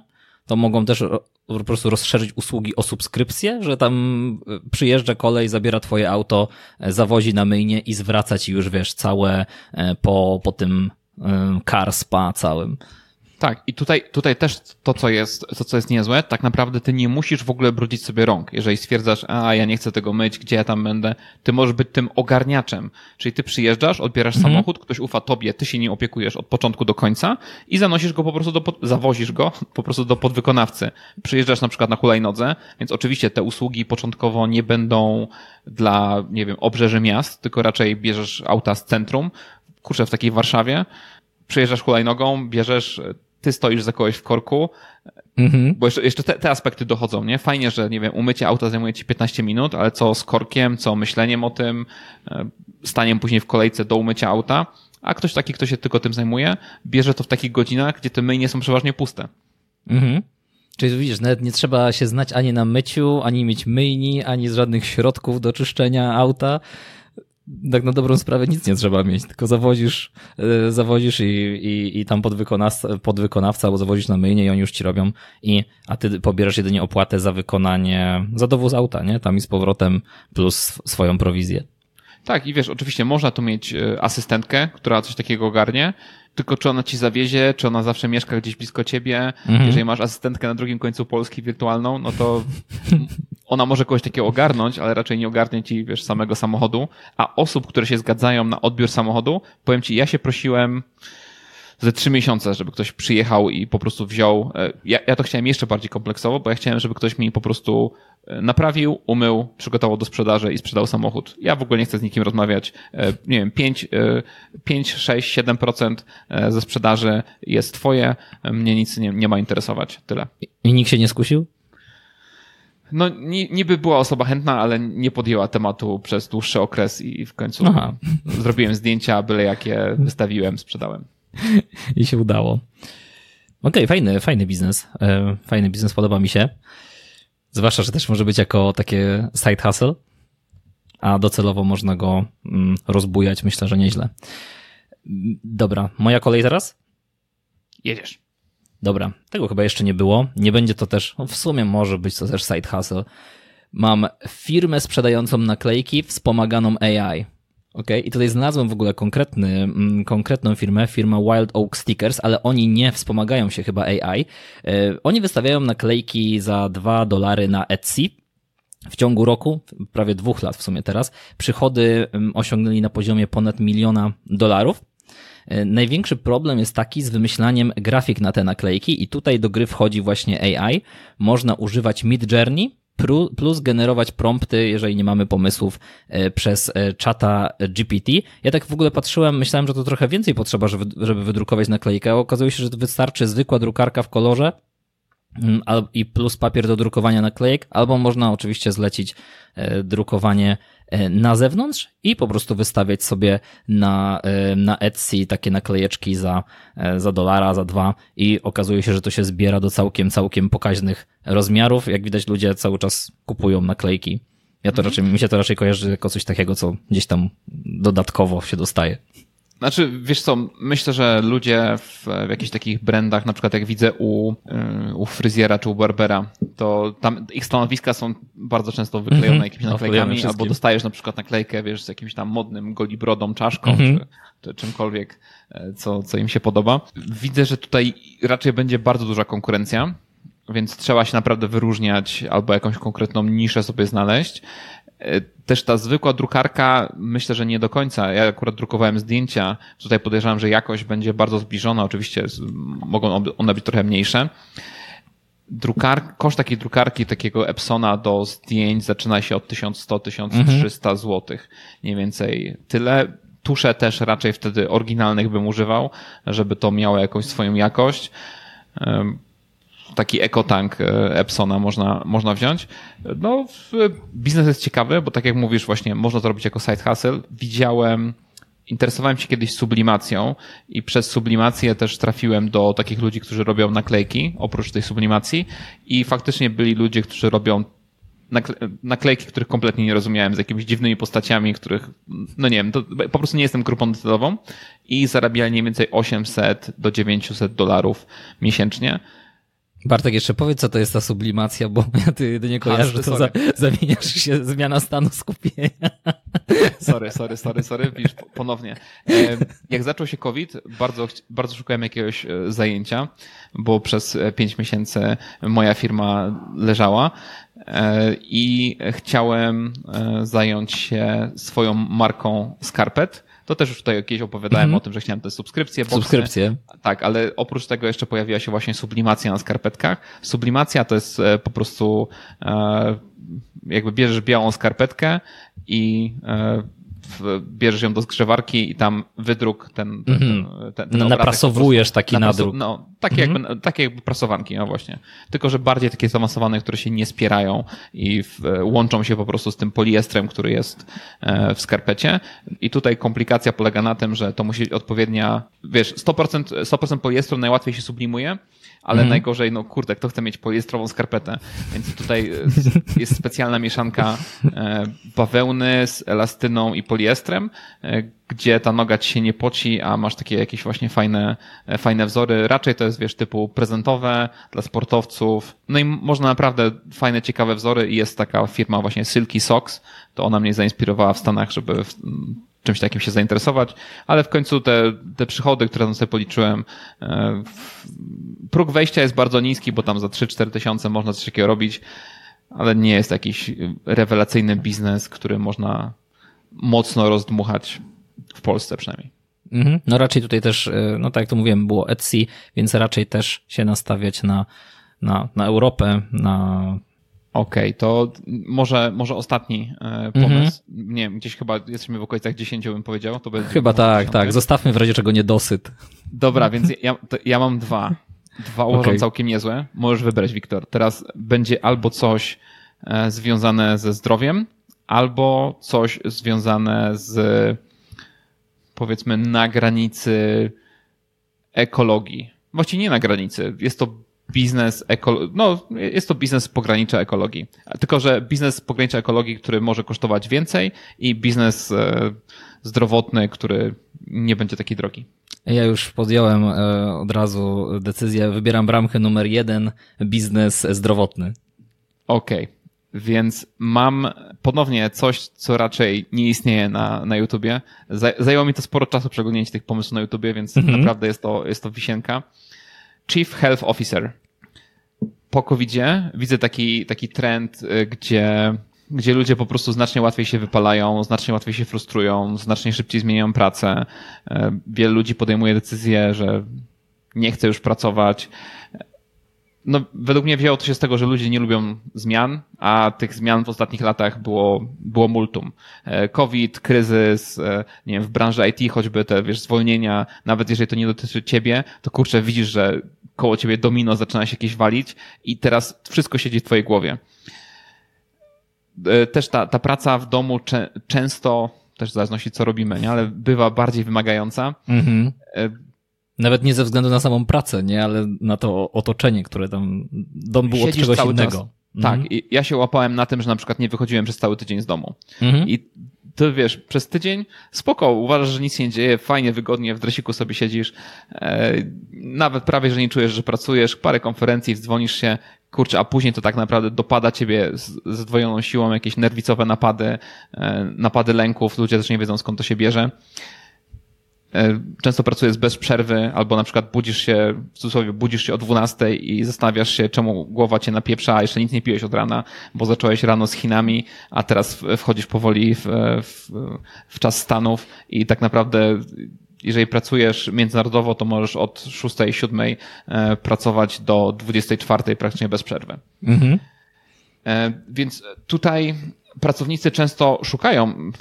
to mogą też po prostu rozszerzyć usługi o subskrypcję, że tam e, przyjeżdża kolej, zabiera twoje auto, e, zawozi na myjnie i zwraca ci już, wiesz, całe po, po tym car spa całym. Tak, i tutaj, tutaj też to co, jest, to, co jest niezłe, tak naprawdę ty nie musisz w ogóle brudzić sobie rąk. Jeżeli stwierdzasz, a ja nie chcę tego myć, gdzie ja tam będę, ty możesz być tym ogarniaczem. Czyli ty przyjeżdżasz, odbierasz mhm. samochód, ktoś ufa tobie, ty się nie opiekujesz od początku do końca i zanosisz go po prostu do, zawozisz go [laughs] po prostu do podwykonawcy. Przyjeżdżasz na przykład na hulajnodze, więc oczywiście te usługi początkowo nie będą dla, nie wiem, obrzeży miast, tylko raczej bierzesz auta z centrum, kurczę, w takiej Warszawie, przyjeżdżasz hulajnogą, bierzesz, ty stoisz za kogoś w korku, mhm. bo jeszcze, jeszcze te, te, aspekty dochodzą, nie? Fajnie, że, nie wiem, umycie auta zajmuje ci 15 minut, ale co z korkiem, co myśleniem o tym, e, staniem później w kolejce do umycia auta, a ktoś taki, kto się tylko tym zajmuje, bierze to w takich godzinach, gdzie te myjnie są przeważnie puste. Mhm. Czyli widzisz, nawet nie trzeba się znać ani na myciu, ani mieć myjni, ani z żadnych środków do czyszczenia auta tak na dobrą sprawę nic nie trzeba mieć, tylko zawozisz, e, zawozisz i, i, i tam podwykonawca, podwykonawca albo zawozisz na myjnie i oni już ci robią i, a ty pobierasz jedynie opłatę za wykonanie, za dowóz auta, nie? Tam i z powrotem plus swoją prowizję. Tak, i wiesz, oczywiście można tu mieć e, asystentkę, która coś takiego ogarnie, tylko czy ona ci zawiezie, czy ona zawsze mieszka gdzieś blisko ciebie. Mhm. Jeżeli masz asystentkę na drugim końcu Polski wirtualną, no to [laughs] ona może kogoś takiego ogarnąć, ale raczej nie ogarnie ci, wiesz, samego samochodu. A osób, które się zgadzają na odbiór samochodu, powiem ci, ja się prosiłem ze trzy miesiące, żeby ktoś przyjechał i po prostu wziął. E, ja, ja to chciałem jeszcze bardziej kompleksowo, bo ja chciałem, żeby ktoś mi po prostu e, naprawił, umył, przygotował do sprzedaży i sprzedał samochód. Ja w ogóle nie chcę z nikim rozmawiać. E, nie wiem, 5, 5 6, 7% ze sprzedaży jest twoje, mnie nic nie, nie ma interesować. Tyle. I nikt się nie skusił? No, niby była osoba chętna, ale nie podjęła tematu przez dłuższy okres i w końcu Aha. zrobiłem zdjęcia, byle jakie wystawiłem, sprzedałem. [laughs] I się udało. Okej, okay, fajny, fajny biznes. E, fajny biznes, podoba mi się. Zwłaszcza, że też może być jako takie side hustle, a docelowo można go mm, rozbujać, myślę, że nieźle. Dobra, moja kolej teraz? Jedziesz. Dobra, tego chyba jeszcze nie było. Nie będzie to też, w sumie może być to też side hustle. Mam firmę sprzedającą naklejki wspomaganą AI. Ok, i tutaj znalazłem w ogóle konkretny, mm, konkretną firmę, firma Wild Oak Stickers, ale oni nie wspomagają się chyba AI. E, oni wystawiają naklejki za 2 dolary na Etsy. W ciągu roku, prawie dwóch lat w sumie teraz, przychody mm, osiągnęli na poziomie ponad miliona dolarów. E, największy problem jest taki z wymyślaniem grafik na te naklejki i tutaj do gry wchodzi właśnie AI. Można używać Mid Journey, plus generować prompty, jeżeli nie mamy pomysłów e, przez e, czata GPT. Ja tak w ogóle patrzyłem, myślałem, że to trochę więcej potrzeba, żeby, żeby wydrukować naklejkę, a okazuje się, że wystarczy zwykła drukarka w kolorze mm, i plus papier do drukowania naklejek, albo można oczywiście zlecić drukowanie na zewnątrz i po prostu wystawiać sobie na, e, na Etsy takie naklejeczki za, za dolara, za dwa i okazuje się, że to się zbiera do całkiem, całkiem pokaźnych rozmiarów. Jak widać ludzie cały czas kupują naklejki. Ja to mhm. raczej, mi się to raczej kojarzy jako coś takiego, co gdzieś tam dodatkowo się dostaje. Znaczy, wiesz co, myślę, że ludzie w, w jakichś takich brandach, na przykład jak widzę u, y, u fryzjera czy u barbera, to tam ich stanowiska są bardzo często wyklejone mm -hmm. jakimiś naklejkami, albo dostajesz na przykład naklejkę, wiesz, z jakimś tam modnym golibrodą, czaszką, mm -hmm. czy, czy czymkolwiek, e, co, co im się podoba. Widzę, że tutaj raczej będzie bardzo duża konkurencja, więc trzeba się naprawdę wyróżniać albo jakąś konkretną niszę sobie znaleźć. E, też ta zwykła drukarka, myślę, że nie do końca. Ja akurat drukowałem zdjęcia. Tutaj podejrzewam, że jakość będzie bardzo zbliżona. Oczywiście mogą one być trochę mniejsze. Drukar, koszt takiej drukarki, takiego Epsona do zdjęć zaczyna się od 1100-1300 mhm. zł. Mniej więcej tyle. Tusze też raczej wtedy oryginalnych bym używał, żeby to miało jakąś swoją jakość taki ekotank e, Epsona można, można wziąć. No, biznes jest ciekawy, bo tak jak mówisz, właśnie można to robić jako side hustle. Widziałem, interesowałem się kiedyś sublimacją i przez sublimację też trafiłem do takich ludzi, którzy robią naklejki, oprócz tej sublimacji i faktycznie byli ludzie, którzy robią naklejki, których kompletnie nie rozumiałem, z jakimiś dziwnymi postaciami, których, no nie wiem, po prostu nie jestem grupą docelową i zarabiali mniej więcej 800 do 900 dolarów miesięcznie Bartek, jeszcze powiedz, co to jest ta sublimacja, bo ja ty jedynie kojarzę, że to za, zamieniasz się, zmiana stanu skupienia. Sorry, sorry, sorry, sorry, widzisz, ponownie. Jak zaczął się COVID, bardzo, bardzo szukałem jakiegoś e, zajęcia, bo przez e, pięć miesięcy moja firma leżała e, i chciałem zająć się swoją marką skarpet, to też już tutaj kiedyś opowiadałem mm -hmm. o tym, że chciałem te subskrypcje. Boxy. Subskrypcje. Tak, ale oprócz tego jeszcze pojawiła się właśnie sublimacja na skarpetkach. Sublimacja to jest e, po prostu e, jakby bierzesz białą skarpetkę i e, bierzesz ją do zgrzewarki i tam wydruk ten, ten, mm -hmm. ten, ten Naprasowujesz taki nadruk. No, takie, mm -hmm. jakby, takie jakby prasowanki, no właśnie. Tylko, że bardziej takie zaawansowane, które się nie spierają i w, łączą się po prostu z tym poliestrem, który jest e, w skarpecie. I tutaj komplikacja polega na tym, że to musi być odpowiednia, wiesz, 100%, 100% poliestru najłatwiej się sublimuje, ale mm. najgorzej, no kurde, kto chce mieć poliestrową skarpetę? Więc tutaj jest specjalna mieszanka e, bawełny z elastyną i poliestrem, e, gdzie ta noga ci się nie poci, a masz takie jakieś właśnie fajne, e, fajne wzory. Raczej to jest, wiesz, typu prezentowe dla sportowców. No i można naprawdę fajne, ciekawe wzory i jest taka firma właśnie Silky Socks, to ona mnie zainspirowała w Stanach, żeby czymś takim się zainteresować, ale w końcu te, te przychody, które tam sobie policzyłem, e, próg wejścia jest bardzo niski, bo tam za 3-4 tysiące można coś takiego robić, ale nie jest jakiś rewelacyjny biznes, który można mocno rozdmuchać w Polsce przynajmniej. Mhm. No raczej tutaj też, e, no tak jak to mówiłem, było Etsy, więc raczej też się nastawiać na, na, na Europę, na Okej, okay, to może, może ostatni e, pomysł. Mm -hmm. Nie wiem, gdzieś chyba jesteśmy w okolicach 10, bym powiedział. To chyba tak, tak. Zostawmy w razie czego niedosyt. Dobra, więc ja, ja mam dwa. Dwa uważam okay. całkiem niezłe. Możesz wybrać, Wiktor. Teraz będzie albo coś e, związane ze zdrowiem, albo coś związane z powiedzmy na granicy ekologii. Właściwie nie na granicy. Jest to biznes ekolo- no jest to biznes pogranicza ekologii. Tylko, że biznes pogranicza ekologii, który może kosztować więcej i biznes e, zdrowotny, który nie będzie taki drogi. Ja już podjąłem e, od razu decyzję, wybieram bramkę numer jeden, biznes zdrowotny. Okej. Okay. Więc mam ponownie coś, co raczej nie istnieje na, na YouTubie. Zajęło mi to sporo czasu przeglądnięcie tych pomysłów na YouTubie, więc -hmm. naprawdę jest to, jest to wisienka. Chief Health Officer po covid widzę taki, taki trend, y, gdzie, gdzie ludzie po prostu znacznie łatwiej się wypalają, znacznie łatwiej się frustrują, znacznie szybciej zmieniają pracę. Y, wiele ludzi podejmuje decyzję, że nie chce już pracować. No, według mnie wzięło to się z tego, że ludzie nie lubią zmian, a tych zmian w ostatnich latach było, było multum. Y, COVID, kryzys, nie wiem, w branży IT choćby te, wiesz, zwolnienia, nawet jeżeli to nie dotyczy ciebie, to kurczę, widzisz, że koło ciebie domino zaczyna się jakieś walić i teraz wszystko siedzi w twojej głowie. E, też ta, ta praca w domu często, też w zależności co robimy, nie? ale bywa bardziej wymagająca. Mhm. Nawet nie ze względu na samą pracę, nie, ale na to otoczenie, które tam, dom był Siedzisz od czegoś innego. Czas. Tak, mhm. i ja się łapałem na tym, że na przykład nie wychodziłem przez cały tydzień z domu. Mhm. I to wiesz, przez tydzień spoko, uważasz, że nic nie dzieje, fajnie, wygodnie, w dresiku sobie siedzisz, e, nawet prawie, że nie czujesz, że pracujesz, parę konferencji, dzwonisz się, kurczę, a później to tak naprawdę dopada ciebie z zdwojoną siłą, jakieś nerwicowe napady, e, napady lęków, ludzie też nie wiedzą skąd to się bierze. E, często pracujesz bez przerwy, albo na przykład budzisz się, w cudzysłowie, budzisz się o 12 i zastanawiasz się, czemu głowa cię napieprza, a jeszcze nic nie piłeś od rana, bo zacząłeś rano z Chinami, a teraz wchodzisz powoli w, w, w czas Stanów i tak naprawdę jeżeli pracujesz międzynarodowo, to możesz od 6, 7 e, pracować do 24 praktycznie bez przerwy. Mhm. E, więc tutaj pracownicy często szukają,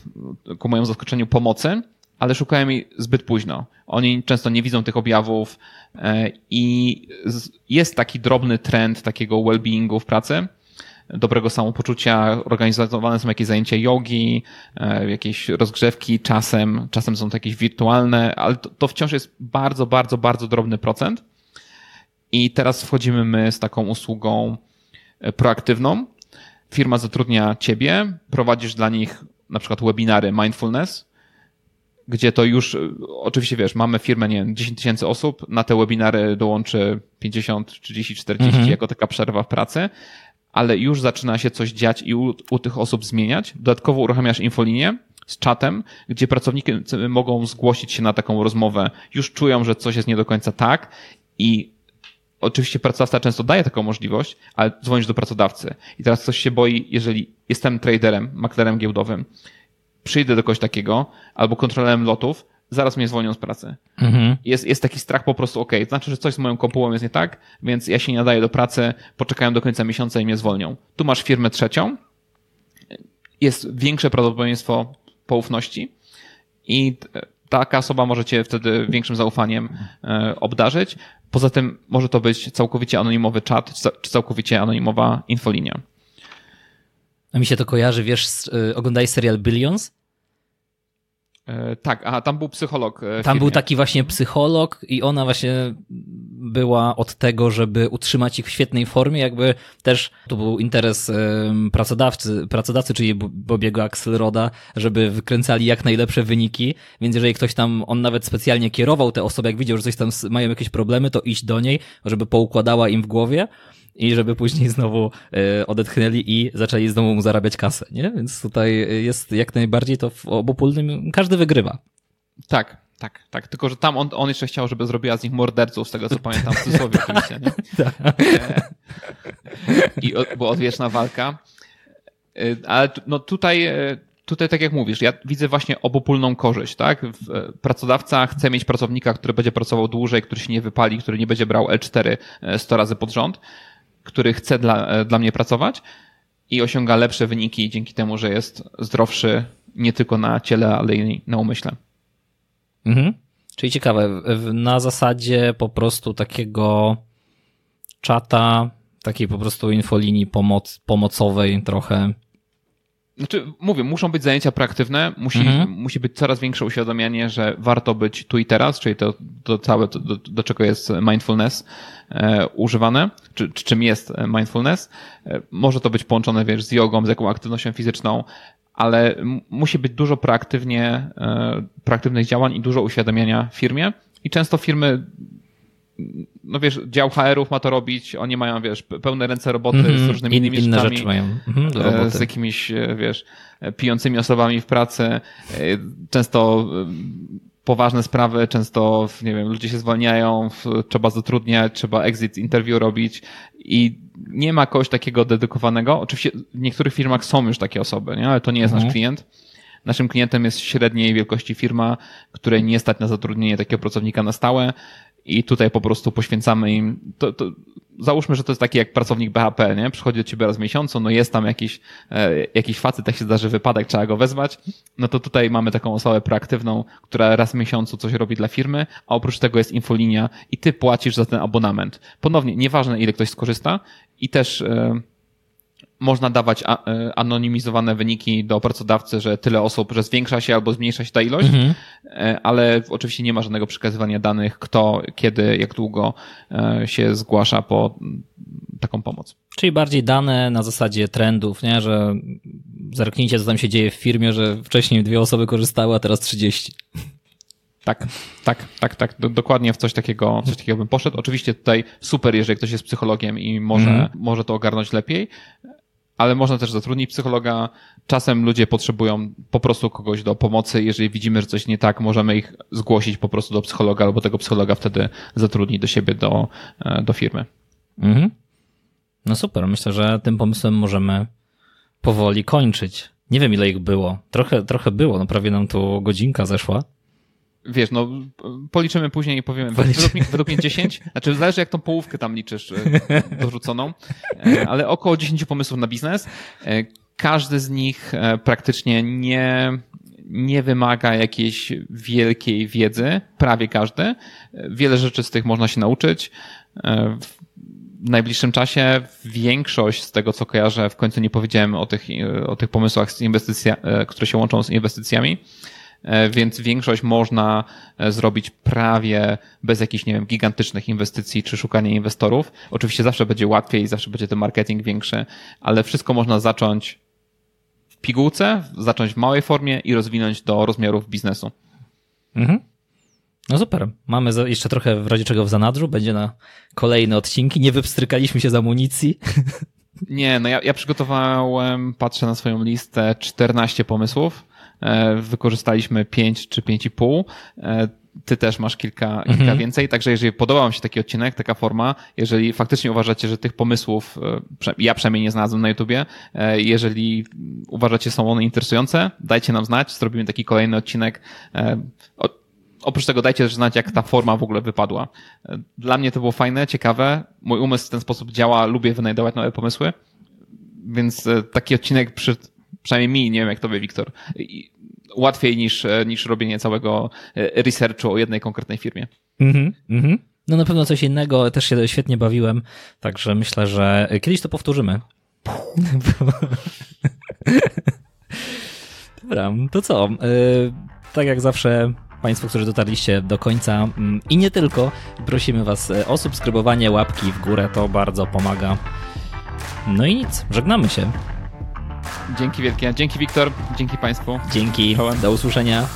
ku mojemu zaskoczeniu, pomocy, ale szukają jej zbyt późno. Oni często nie widzą tych objawów e, i jest taki drobny trend takiego well-beingu w pracy, dobrego samopoczucia, organizowane są jakieś zajęcia jogi, e, jakieś rozgrzewki czasem, czasem są to jakieś wirtualne, ale to, to wciąż jest bardzo, bardzo, bardzo drobny procent. I teraz wchodzimy my z taką usługą e, proaktywną. Firma zatrudnia ciebie, prowadzisz dla nich na przykład webinary mindfulness, gdzie to już, oczywiście wiesz, mamy firmę, nie wiem, 10 tysięcy osób, na te webinary dołączy 50, 30, 40 mhm. jako taka przerwa w pracy, ale już zaczyna się coś dziać i u, u tych osób zmieniać. Dodatkowo uruchamiasz infolinię z czatem, gdzie pracownicy mogą zgłosić się na taką rozmowę, już czują, że coś jest nie do końca tak i oczywiście pracodawca często daje taką możliwość, ale dzwonisz do pracodawcy. I teraz ktoś się boi, jeżeli jestem traderem, maklerem giełdowym, przyjdę do kogoś takiego, albo kontrolerem lotów, zaraz mnie zwolnią z pracy. Mhm. Jest, jest taki strach po prostu, ok, znaczy, że coś z moją kopułą jest nie tak, więc ja się nie nadaję do pracy, poczekają do końca miesiąca i mnie zwolnią. Tu masz firmę trzecią, jest większe prawdopodobieństwo poufności i taka osoba może cię wtedy większym zaufaniem e, obdarzyć. Poza tym może to być całkowicie anonimowy czat, czy całkowicie anonimowa infolinia. A mi się to kojarzy, wiesz, y, oglądaj serial Billions? E, tak, a tam był psycholog. E, tam był taki właśnie psycholog i ona właśnie była od tego, żeby utrzymać ich w świetnej formie, jakby też to był interes pracodawcy, pracodawcy czyli Bobiego Axelroda, żeby wykręcali jak najlepsze wyniki, więc jeżeli ktoś tam, on nawet specjalnie kierował te osoby, jak widział, że coś tam mają jakieś problemy, to iść do niej, żeby poukładała im w głowie, i żeby później znowu e, odetchnęli i zaczęli znowu mu zarabiać kasę, nie? Więc tutaj jest jak najbardziej to w obopólnym, każdy wygrywa. Tak, tak, tak. Tylko, że tam on, on jeszcze chciał, żeby zrobiła z nich morderców, z tego co pamiętam w cudzysłowie oczywiście, nie? [laughs] Tak. E, I była odwieczna walka. E, ale no tutaj, tutaj tak jak mówisz, ja widzę właśnie obopólną korzyść, tak? Pracodawca chce mieć pracownika, który będzie pracował dłużej, który się nie wypali, który nie będzie brał L4 100 razy pod rząd który chce dla, e, dla mnie pracować i osiąga lepsze wyniki dzięki temu, że jest zdrowszy nie tylko na ciele, ale i na umyśle. Mhm. Czyli ciekawe, na zasadzie po prostu takiego czata, takiej po prostu infolinii pomoc, pomocowej trochę znaczy, mówię, muszą być zajęcia proaktywne, musi, mhm. musi być coraz większe uświadomienie, że warto być tu i teraz, czyli to, to całe, to, do, do czego jest mindfulness e, używane, czy, czy czym jest mindfulness. E, może to być połączone, wiesz, z jogą, z jaką aktywnością fizyczną, ale musi być dużo proaktywnie, e, proaktywnych działań i dużo uświadamiania w firmie. I często firmy no wiesz, dział HR-ów ma to robić, oni mają, wiesz, pełne ręce roboty mm -hmm. z różnymi In, innymi inne rzeczami, rzeczy mają. Mm -hmm, z jakimiś, e, wiesz, pijącymi osobami w pracy, e, często poważne sprawy, często, nie wiem, ludzie się zwalniają, trzeba zatrudniać, trzeba exit interview robić i nie ma kogoś takiego dedykowanego. Oczywiście w niektórych firmach są już takie osoby, nie? ale to nie jest nasz mhm. klient. Naszym klientem jest średniej wielkości firma, której nie stać na zatrudnienie takiego pracownika na stałe i tutaj po prostu poświęcamy im, to, to, załóżmy, że to jest taki jak pracownik BHP, nie? Przychodzi do ciebie raz w miesiącu, no jest tam jakiś, e, jakiś facet, jak się zdarzy wypadek, trzeba go wezwać, no to tutaj mamy taką osobę proaktywną, która raz w miesiącu coś robi dla firmy, a oprócz tego jest infolinia i ty płacisz za ten abonament. Ponownie, nieważne ile ktoś skorzysta i też e, można dawać e, anonimizowane wyniki do pracodawcy, że tyle osób, że zwiększa się albo zmniejsza się ta ilość, mhm. E, ale oczywiście nie ma żadnego przekazywania danych, kto, kiedy, jak długo e, się zgłasza po taką pomoc. Czyli bardziej dane na zasadzie trendów, nie? że zerknijcie, co tam się dzieje w firmie, że wcześniej dwie osoby korzystały, a teraz 30. Tak, tak, tak, tak. Dokładnie w coś takiego, coś takiego bym poszedł. Oczywiście tutaj super, jeżeli ktoś jest psychologiem i może, mm. może to ogarnąć lepiej, ale można też zatrudnić psychologa. Czasem ludzie potrzebują po prostu kogoś do pomocy. Jeżeli widzimy, że coś nie tak, możemy ich zgłosić po prostu do psychologa, albo tego psychologa wtedy zatrudni do siebie, do, e, do firmy. Mhm. No super, myślę, że tym pomysłem możemy powoli kończyć. Nie wiem, ile ich było. Trochę, trochę było, no prawie nam tu godzinka zeszła wiesz, no policzymy później i powiemy, według mnie, według mnie 10, znaczy zależy jak tą połówkę tam liczysz e, dorzuconą, e, ale około 10 pomysłów na biznes. E, każdy z nich praktycznie nie, nie wymaga jakiejś wielkiej wiedzy, prawie każdy. Wiele rzeczy z tych można się nauczyć. W najbliższym czasie większość z tego, co kojarzę, w końcu nie powiedziałem o tych, o tych pomysłach, z inwestycja, które się łączą z inwestycjami, więc większość można e, zrobić prawie bez jakichś, nie wiem, gigantycznych inwestycji czy szukania inwestorów. Oczywiście zawsze będzie łatwiej, zawsze będzie ten marketing większy, ale wszystko można zacząć w pigułce, zacząć w małej formie i rozwinąć do rozmiarów biznesu. Mhm. No super. Mamy jeszcze trochę w razie czego w zanadrzu. Będzie na kolejne odcinki. Nie wypstrykaliśmy się z amunicji. [laughs] Nie, no ja, ja przygotowałem, patrzę na swoją listę, 14 pomysłów. E, wykorzystaliśmy 5 czy 5,5 e, ty też masz kilka, kilka mhm. więcej, także jeżeli podoba wam się taki odcinek, taka forma, jeżeli faktycznie uważacie, że tych pomysłów, e, ja przynajmniej nie znalazłem na YouTubie, jeżeli uważacie, są one interesujące, dajcie nam znać, zrobimy taki kolejny odcinek. Oprócz tego dajcie też znać, jak ta forma w ogóle wypadła. Dla mnie to było fajne, ciekawe, mój umysł w ten sposób działa, lubię wynajdować nowe pomysły, więc taki odcinek przy, przynajmniej mi, nie wiem jak tobie, Wiktor, łatwiej niż, niż robienie całego e, researchu o jednej konkretnej firmie. Mhm, mhm. No na pewno coś innego, też się świetnie bawiłem, także myślę, że kiedyś to powtórzymy. [laughs] Dobra, to co? E, tak jak zawsze Państwo, którzy dotarliście do końca mm, i nie tylko, prosimy Was o subskrybowanie, łapki w górę, to bardzo pomaga. No i nic, żegnamy się. Dzięki wielkie. Dzięki Wiktor, dzięki Państwu. Dzięki. Do usłyszenia.